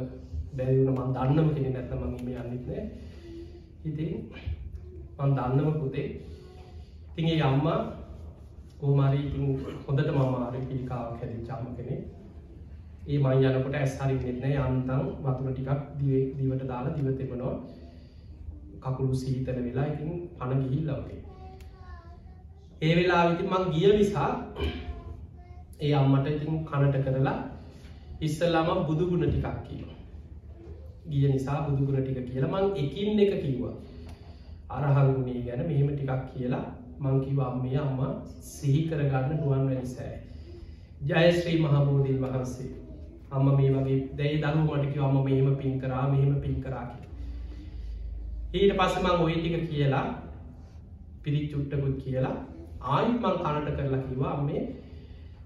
Speaker 1: බැරිවුණ මන් දන්නම කෙනෙ නැත මගේම යන්නෙත්නෑ ඉතින් මන් දන්නම පුතේ තිගේ යම්මා කෝමරි ඉතින් හොඳට මමාර පිළිකාව හැරි චාම කෙනෙ ඒ මයි යනකොට ඇස්හරි නෙත්නෑ යන්තම් වතුර ටිකක් දීවට දාලා දිවතෙමනවා කකුළු සීතල වෙලා ඉතින් පණ ගිහිල් ලවගේ ඒ වෙලා විති මං ගිය නිසා ඒ අම්මට ඉතින් කනට කරලා ඉස්සල්ලාම බුදුගුණ ටිකක් කියීම ගිය නිසා බුදුගුණ ටික කියලා මං එකින් එක කිව්වා. අරහංගුණේ ගැන මෙහෙම ටිකක් කියලා මංකිව අම්මේ අම්ම සිහි කරගන්න නුවන් වැනිසෑ ජයශ්‍රී මහබෝධීන් වහන්සේ අම්ම මේ වගේ දැයි දරුවමටක අම්ම මෙහෙම පින් කරා මෙහෙම පින් කරාකි ඊට පස්සමං ඔය ටික කියලා පිරිත් චුට්ටකුත් කියලා ආයිත් මං කනට කරලා කිවා මේ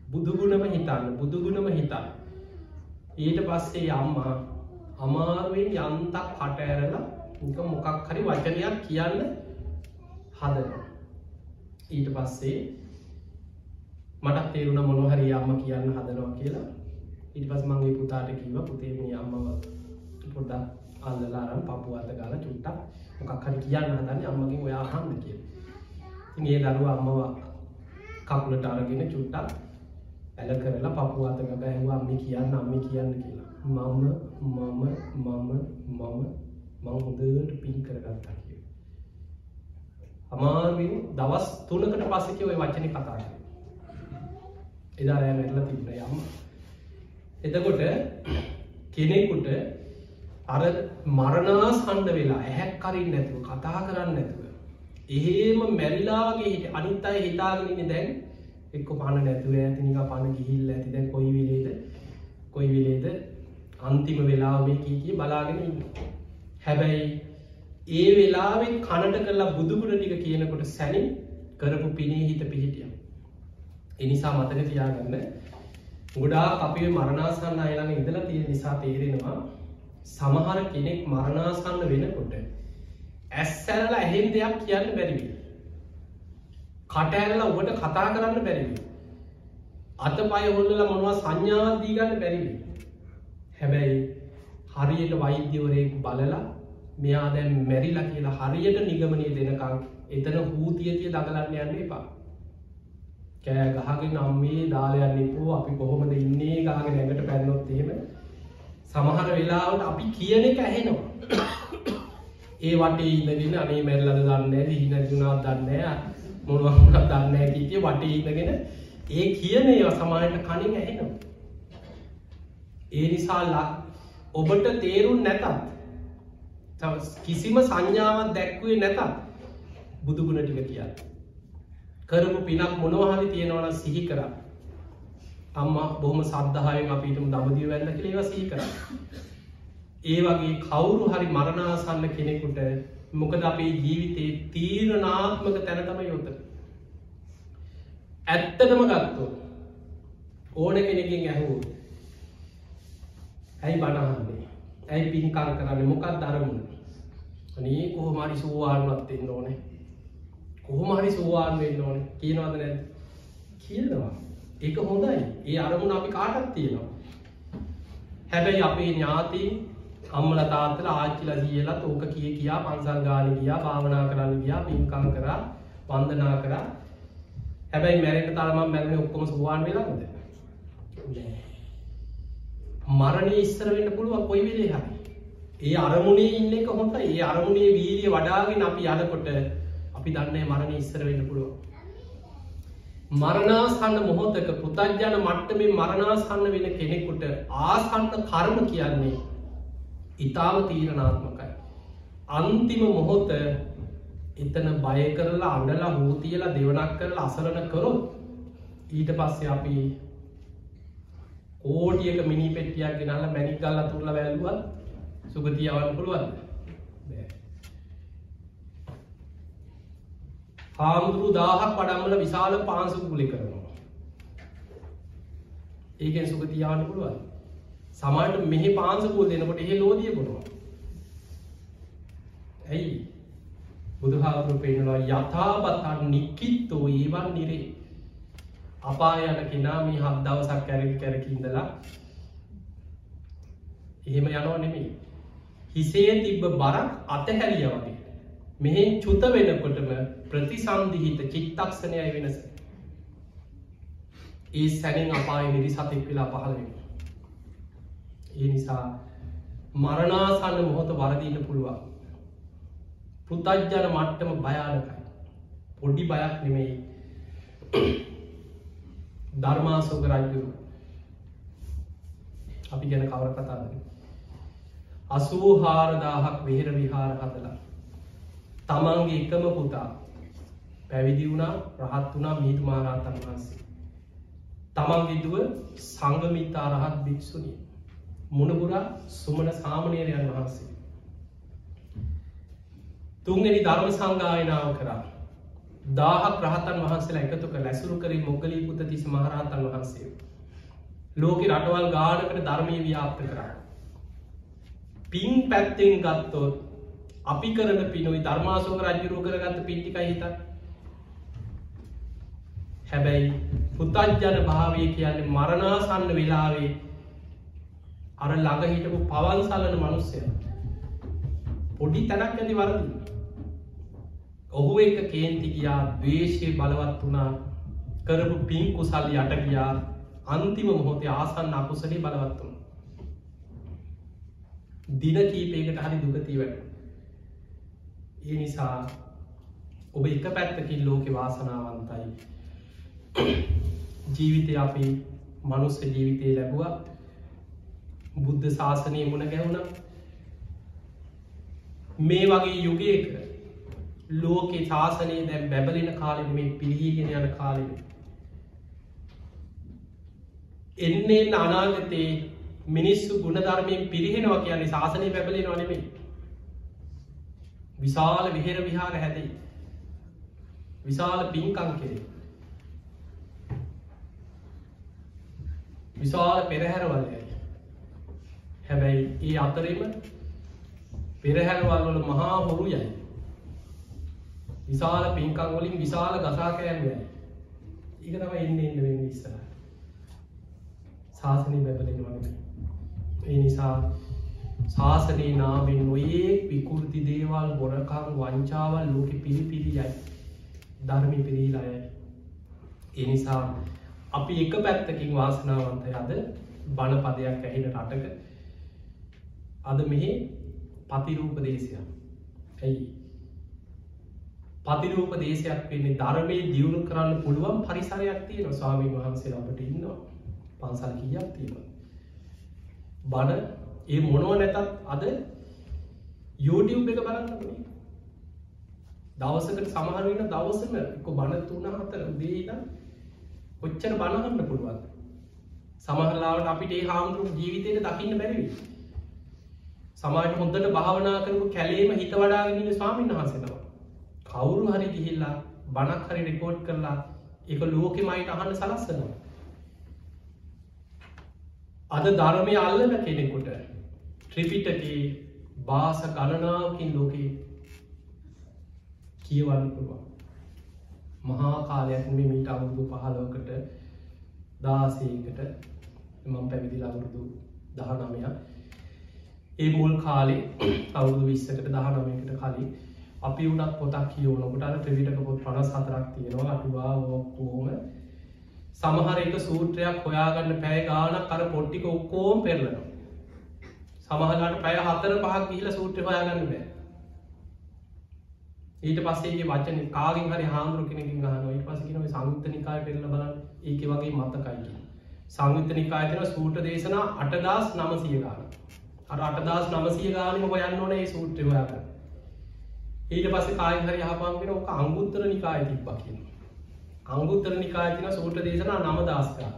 Speaker 1: බුදුගුණම හිතන්න බුදුගුණම හිතන්න. ඊට පස්සේ අම්මා අමාරුවෙන් යන්තක් කට ඇරලා එක මොකක් හරි වචනයක් කියන්න හදනවා. ඊට පස්සේ මටත් තේරුණ මොනොහරි අම්ම කියන්න හදනවා කියලා ඉට පස් මගේ පුතාට කිව පුතේම අම්මව පොඩ්ඩක් අල්ලලාරම් පපු අත ගාල චුට්ටක් මොකක් හරි කියන්න හදන්න අම්මකින් ඔයා හන්න කිය ඒ දරුව අම්මව කකුලට අරගෙන චුට්ටක් ඇල කරලා පපු අතක බැහවා අම්මි කියන්න අම්මි කියන්න කියලා. මම මම මම මම මං හොදට පින් කරගත්තා කිය අමාරුවෙන් දවස් තුනකට පස්සක ඔය වචන කතා කර එදා රෑ මැරල තිබන යම් එතකොට කෙනෙකුට අර මරණා සණ්ඩ වෙලා ඇහැක් කරින් නැතුව කතා කරන්න නැතුව එහෙම මැරිලාගේ හිට අනිත් අය හිතාගෙනන්න දැන් එක්ක පණ නැතුව ඇතිනික පණ ගිහිල් ඇති. දැන් කොයි විලේද? කොයි විලේද? අන්තිම වෙලාව මේ කීකිය බලාගෙන ඉන්න? හැබැයි ඒ වෙලාවෙන් කණට කරලා බුදුගුණ ටික කියනකොට සැනින් කරපු පිනේ හිත පිහිටිය එනිසා මතක තියාගන්න ගොඩා අපේ මරණාසන්න අයළඟ ඉඳලා තියෙන නිසා තේරෙනවා සමහර කෙනෙක් මරණාසන්න වෙනකොට ඇස්සැරල ඇහෙන් දෙයක් කියන්න බැරිවී කටඇරලා ඔබට කතා කරන්න බැරිවී අත පය හොල්ලල මොනවා සංඥාදීගන්න බැරිවී හැබැයි හරියට වෛද්‍යවරයෙක් බලලා මෙයා දැන් මැරිලා කියලා හරියට නිගමනය දෙනකං එතන හූතියතිය දගලන්න යන්න එපා. කෑ ගහගෙන අම්මේ දාලයන්න එපෝ අපි කොහොමද ඉන්නේ ගහගෙන ඇඟට පැන්නොත් එහෙම. සමහර වෙලාවට අපි කියන එක ඇහෙනවා. ඒ වටේ ඉන්නගෙන අනේ මැරලද දන්න දීනැතුනා දන්නෑ මොනුවක්නක් දන්න කිය වටේ ඉන්නගෙන ඒ කියන ඒවා සමානයට කනින් ඇහෙනවා. ඒ නිසා ලක් ඔබට තේරුම් නැතත් කිසිම සංඥාවත් දැක්වේ නැතත් බුදුගුණ ටික කියන්න. කරපු පිනක් මොනවහරි තියෙනවන සිහි කර. අම්ම බොහොම සද්ධායෙන් අපිටම දබදිය වැන්න කළ ඒවසී කර. ඒ වගේ කවුරු හරි මරණාසන්න කෙනෙකුට මොකද අපේ ජීවිතයේ තීරණාත්මක තැනතම යොත ඇත්තටම ගත්තෝ ඕන කෙනකින් ඇහූ ඇයි බණහන්නේ ඇයි පින්කං කරන්න? මොකක් දරමුණ අනේ කොහොමරි සූවානුවත්වෙන්න ඕනේ. කොහොමහරි සූවාන් වෙන්න ඕන. කියනවද නැ කියනවා. ඒක හොඳයි. ඒ අරමුණ අපි කාටත් තියෙනවා. හැබැයි අපේ ඥාති අම්මල තාත්තල ආච්චිල සියලත් ඕක කිය කියා පන්සල් ගාන ගියා භාවනා කරන්න ගියා පින්කං කරා වන්දනා කරා. හැබැයි මැරෙන තරම මැරණ ඔක්කොම සුවාන් වෙලාද මරණය ඉස්සර වෙන්න පුළුවන් කොයි වෙලේ හරි. ඒ අරමුණේ ඉන්න එක හොඳ ඒ අරමුණේ වීරිය වඩාගෙන අපි යනකොට අපි දන්නේ මරණ ඉස්සර වෙන්න පුළුව මරණාසන්න මොහොතක පුතජ්ජන මට්ටමේ මරණාසන්න වෙන කෙනෙකුට ආසන්න කර්ම කියන්නේ ඉතාම තීරණාත්මකයි. අන්තිම මොහොත එතන බය කරලා අඩලා හූතියලා දෙවනක් කරලා අසරණ කරොත් ඊට පස්සේ අපි ඕටියක මිනි පෙටියක් ගෙනල්ල මැනික් ගල්ල තුරල වැැලුවත් සුගතියවන්න පුළුවන් හාමුදුරු දාහක් පඩම්මල විශාල පාන්සු ගුලි කරනවා. ඒකෙන් සුගතියාන්න පුළුවන්. සමට මෙහි පාන්සකූල් දෙනකොට එහෙ ලෝදිය කොනවා ඇයි? බුදුහාපුරු පෙනවා යථාපතන් නික්කිත්තෝ ඒවන් නිරේ. අපා යන කෙනා මේ හත් දවසක් කැරකි කැරකින්දලා එහෙම යනවා නෙමේ හිසේ තිබ්බ බරක් අතහැරිය වගේ. මෙහෙන් චුත වෙනකොටම ප්‍රතිසන්දිහිත චිත්තක්ෂණයයි වෙනස. ඒ සැනෙන් අපාය නිරි සතෙක් වෙලා පහළවෙන ඒ නිසා මරණාසන්න මොහොත වරදින්න පුළුවන්. පෘතජ්ජන මට්ටම භයානකයි. පොඩි බයක් නෙමෙයි. ධර්මාසෝක රජ්ජුරු අපි ගැන කවර කතාද අසූ හාරදාහක් වෙහෙර විහාර හදලා තමන්ගේ එකම පුතා පැවිදි වුණා රහත් වුණා මීතු මහරහතන් වහන්සේ. තමන්ගෙදුව සංගමිතා රහත් භික්‍ෂුණිය. මුණගුරා සුමන සාමනයරයන් වහන්සේ. තුන්ගනි ධර්ම සංගායනාව කරා. දාහක් රහතන් වහන්සේලා එකතු කළ ඇසුරු කරින් මොගලී පුත තිස මහරහතන් වහන්සේ. ලෝක රටවල් ගානකට ධර්මය ව්‍යාප්ත කරා. පින් පැත්තෙන් ගත්තොත් අපි කරන පිනුයි ධර්මාසෝක රජ්ජුරුව කරගත්ත පිටිකයි හිත හැබැයි පුතජ්ජන භාවය කියන්නේ මරණාසන්න වෙලාවේ අර ළඟ හිටපු පවල් සලන මනුස්සය. පොඩි තැනක් ඇති වරදි. ඔහු එක කේන්ති ගියා දවේශය බලවත් වනා කරපු පින් කුසල් යට ගියා. අන්තිම මොහොතේ ආසන්න අකුසලේ බලවත්වුණ දින කීපයකට හරි දුගතිී වැට ඒ නිසා ඔබ එක පැත්තකින් ලෝකෙ වාසනාවන්තයි. ජීවිතය අපි මනුස්ස ජීවිතය ලැබුව. බුද්ධ ශාසනය මුණ ගැවුණ මේ වගේ යුගයක ලෝකෙ ශාසනය දැම් බැබලෙන කාලෙ මේ පිළිහිගෙන යන කාලෙ එන්නේ අනාගතයේ මිනිස්සු ගුණධර්මයෙන් පිරිහෙනවා කියන්නේ ශාසනය පැබලෙන වනෙමේ විශාල විහෙර විහාර හැදයි. විශාල පින්කං කෙරේ විශාල පෙරහැරවල්යයි හැබැයි ඒ අතරම පෙරහැරවල් වල මහා හොරු යයි. විශාල පින්කං වලින් විශාල ගසාකෑන් යයි. ඒක තම එන්න එන්න වෙන්න ඉස්සර ශාසනය බැබලෙන වගේ ඒ නිසා ශාසනයේ නාමෙන් නොයේ විකෘති දේවල් ගොරකං වංචාවල් ලෝක පිළිපිරි යයි. ධර්මි පිරීලායයි එනිසා අපි එක පැත්තකින් වාසනාවන්තය අද බණ පදයක් ඇහෙන රටක. අද මෙහි පතිරූප දේශයක්. ඇයි? පතිරූප දේශයක් වෙන්නේ ධර්මය දියුණු කරන්න පුළුවන් පරිසරයක් තියෙන ස්වාමීන් වහන්සේ අපට ඉන්නවා. පන්සල් කියක් තියෙන බණ ඒ මොනව නැතත් අද YouTube එක බලන්න දවසකට සමහරවෙන දවසම එක බණ තුන හතර දේීන කොච්චර බලහන්න පුළුවන් සමහරලාවට අපිට ඒ හාමුදුරු ජීවිතයට දකින්න බැරිවි සමාට හොඳට භාවනා කරපු කැලේම හිත වඩාගෙනන්න ස්වාමීන් වහසෙනවා කවුරු හරි ගිහිල්ලා බණක් හරි රෙකෝඩ් කරලා එක ලෝකෙ මයිට අහන්න සලස්සනවා. අද ධර්මය අල්ලන කෙනෙකුට ත්‍රිපිටකේ බාස ගණනාවකින් ලෝකයේ කියවන්න පුළුවන්. මහා කාලයක් මේ මීට අවුරුදු පහලෝකට දාසයකට මම පැවිදිල අවුරුදු දහනමයක්. ඒ මුල් කාලේ අවුදු විස්සකට දහනමයකට කලින් අපි වනත් පොතක් කියෝනකට අර ත්‍රවිටක පොත් පනස් හතරක් තියෙනවා. අටුවා ඔක්කෝම සමහර එක සූත්‍රයක් හොයාගන්න පැය ගානක් අර පොට්ටික ඔක්කෝම් පෙරලනවා. සමහලට පැය හතර පහක් කියල සූත්‍ර හොයාගන්න බෑ. ඊට පස්සේ වචන කාගෙන් හරි හාමුදුර කෙනකින් ගහන ඊට පසකිනව සංයුත්ත නිකාය පෙරල බලන්න. ඒක වගේ මතකයි සංයුත්ත නිකායතන සූට දේශනා අටදස් නමසිය ගාන. අර අටදස් නමසිය ගානම හොයන්න ඕනේ සූත්‍රය හොයාගන්න. ඊට පස්සේ කායි හරි හපාගෙන ඕක අංගුත්තර නිකාය තිබ්බකින්න අංගුත්තර නිකායතින සූට දේශනා නම දස්කා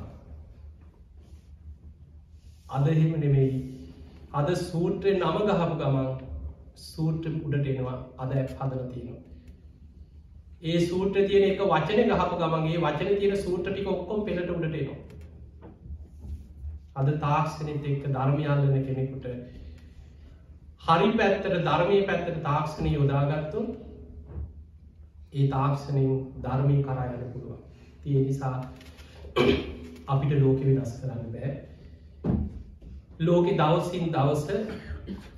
Speaker 1: අද එහෙම නෙමෙයි. අද සූත්‍රය නම ගහපු ගමන් සූට්‍ර උඩට එනවා අද ඇත් හදල තියෙනවා. ඒ සූට්‍ර තියෙන එක වචන ගහපු ගමන්ගේ වචන තියෙන සූට්‍ර ටික ඔක්කොම් පෙළට උඩට එනවා. අද තාක්ෂණත එක්ක ධර්මයල්ලන කෙනෙකුට හරි පැත්තට ධර්මය පැත්තට තාක්ෂණය යොදාගත්තු ඒ තාක්ෂණයෙන් ධර්මය කරයන්න පුළුවන්. තිය නිසා අපිට ලෝක වෙනස් කරන්න බෑ. ලෝකෙ දවසින් දවස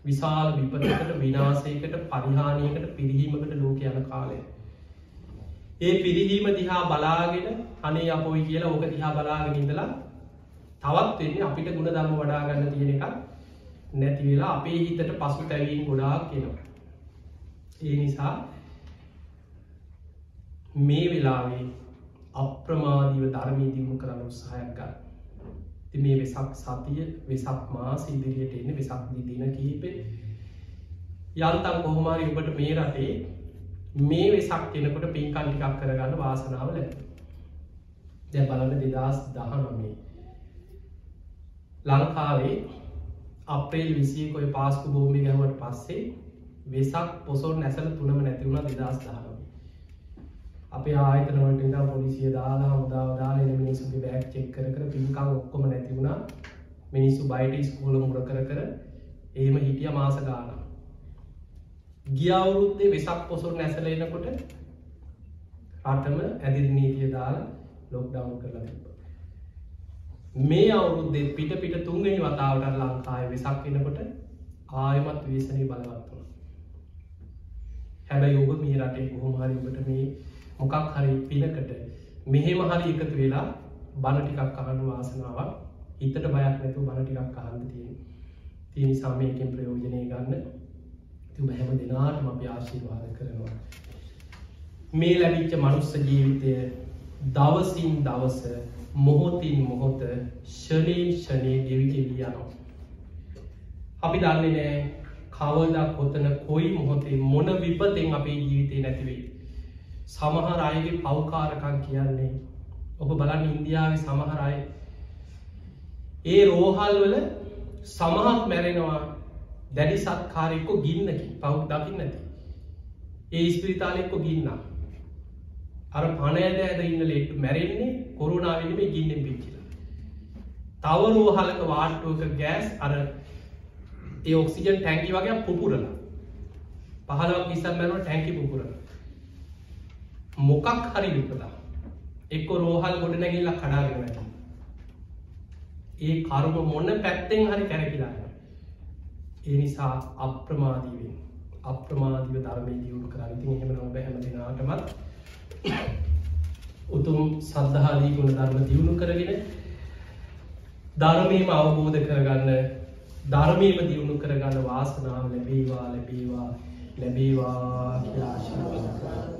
Speaker 1: විශාල විපතකට විනාසයකට පරිහානියකට පිරිහීමකට ලෝක යන කාලය. ඒ පිරිහීම දිහා බලාගෙන අනේ අපොයි කියලා ඕක දිහා බලාගෙන ඉඳලා තවත් වෙන්නේ අපිට ගුණ ධර්ම වඩාගන්න තියෙන එකක් නැති වෙලා අපේ හිතට පසු තැවීම් ගොඩාක් කෙනවා ඒ නිසා මේ වෙලාවේ අප්‍රමාදීව ධර්මී දියුණු කරන්න උත්සාහයක් ගන්න. ති මේ වෙසක් සතිය වෙසක් මාස ඉදිරියට එන්න වෙසක් දින කීපේ යල්තම් කොහොමාරි ඔබට මේ රටේ මේ වෙසක් කෙනකොට පින්කන්ටිකක් කරගන්න වාසනාව ලැ දැ බලන්න දෙදස් දහනොමේ ලංකාවේ අපේල් විසිකොයි පාස්කු බෝමි ගැහවට පස්සේ වෙසක් පොසොල් නැසල තුනම නැතිවුණ දෙදස් දානම අපේ ආයතනවට ඉදා පොලිසිය දාලා හමුදාව දාලා එන මිනිසුගේ බෑක් චෙක් කර කර පින්කම් ඔක්කොම නැතිවුණා මිනිස්සු බයිට ස්කෝල මුර කර කර ඒම හිටිය මාස ගාන ගියවුරුද්දේ වෙසක් පොසොල් නැසලෙනකොට රටම ඇදිරි නීතිය දාලා ලොක්ඩවන් කරලා තිබ මේ අවුරුද්දේ පිට පිට තුන්ගනි වතාවට ලංකාය වෙසක් එනකොට ආයමත් වේසනී බලවත්වන හැබැයි ඔබ මේ රටේ කොහොමහරිකට මේ මොකක් හරි පිනකට මෙහෙම හරි එකතු වෙලා බණ ටිකක් අහන්න වාසනාවක් හිතට බයක් නැතු බණ ටිකක් අහන්න තියෙන තියනි සාමයකින් ප්‍රයෝජනය ගන්න තුම හැම දෙනාටම අපි ආශීර්වාද කරනවා මේ ලැබිච්ච මනුස්ස ජීවිතය දවසින් දවස මොහොතින් මොහොත ෂනීන් ෂනය ගෙවිගෙවී යනවා. අපි දන්නේ නෑ කවදක් කොතන කොයි මොහොතේ මොන විපතෙන් අපේ ජීවිතය නැතිවෙයි. සමහර අයගේ පවකාරකන් කියන්නේ. ඔබ බලන්න ඉන්දියාව සමහරයි ඒ රෝහල් වල සමහත් මැරෙනවා. දැඩි සත්කාරයක්කො ගින්නකි පව් දකින්න නැති ඒ ස්පිරිතාලෙක්කො ගින්නා. අර පනෑද ඇද ඉන්න ලෙට්ටු මැරෙන්නේ කොරුණාවෙන මේ ගින්නෙන් පිච්චිලා. තවරෝ හලක වාට්ටුවක ගෑස් අර ඒ ඔක්සිජන් ටැන්කි වගේ පුපුරල. පහලක් විසන් මැනව ටැන්කි පුපුරල. මොකක් හරි විපදා එක්ක රෝහල් ගොඩ නැගිල්ලා කඩාගෙන ඇත ඒ කරුම මොන්න පැත්තෙන් හරි කැරකිලා ඒ නිසා අප්‍රමාදීවෙන් අප්‍රමාදීව ධර්මය දියුණු කරන්න. ඉතින් එහෙම නොබ හැම දෙනාටමත් උතුම් සද්ධහාදී ගුණ ධර්ම දියුණු කරගෙන ධර්මීම අවබෝධ කරගන්න ධර්මීම දියුණු කරගන්න වාසනාව ලැබේවා ලැබේවා ලැබේවා ශිරවාද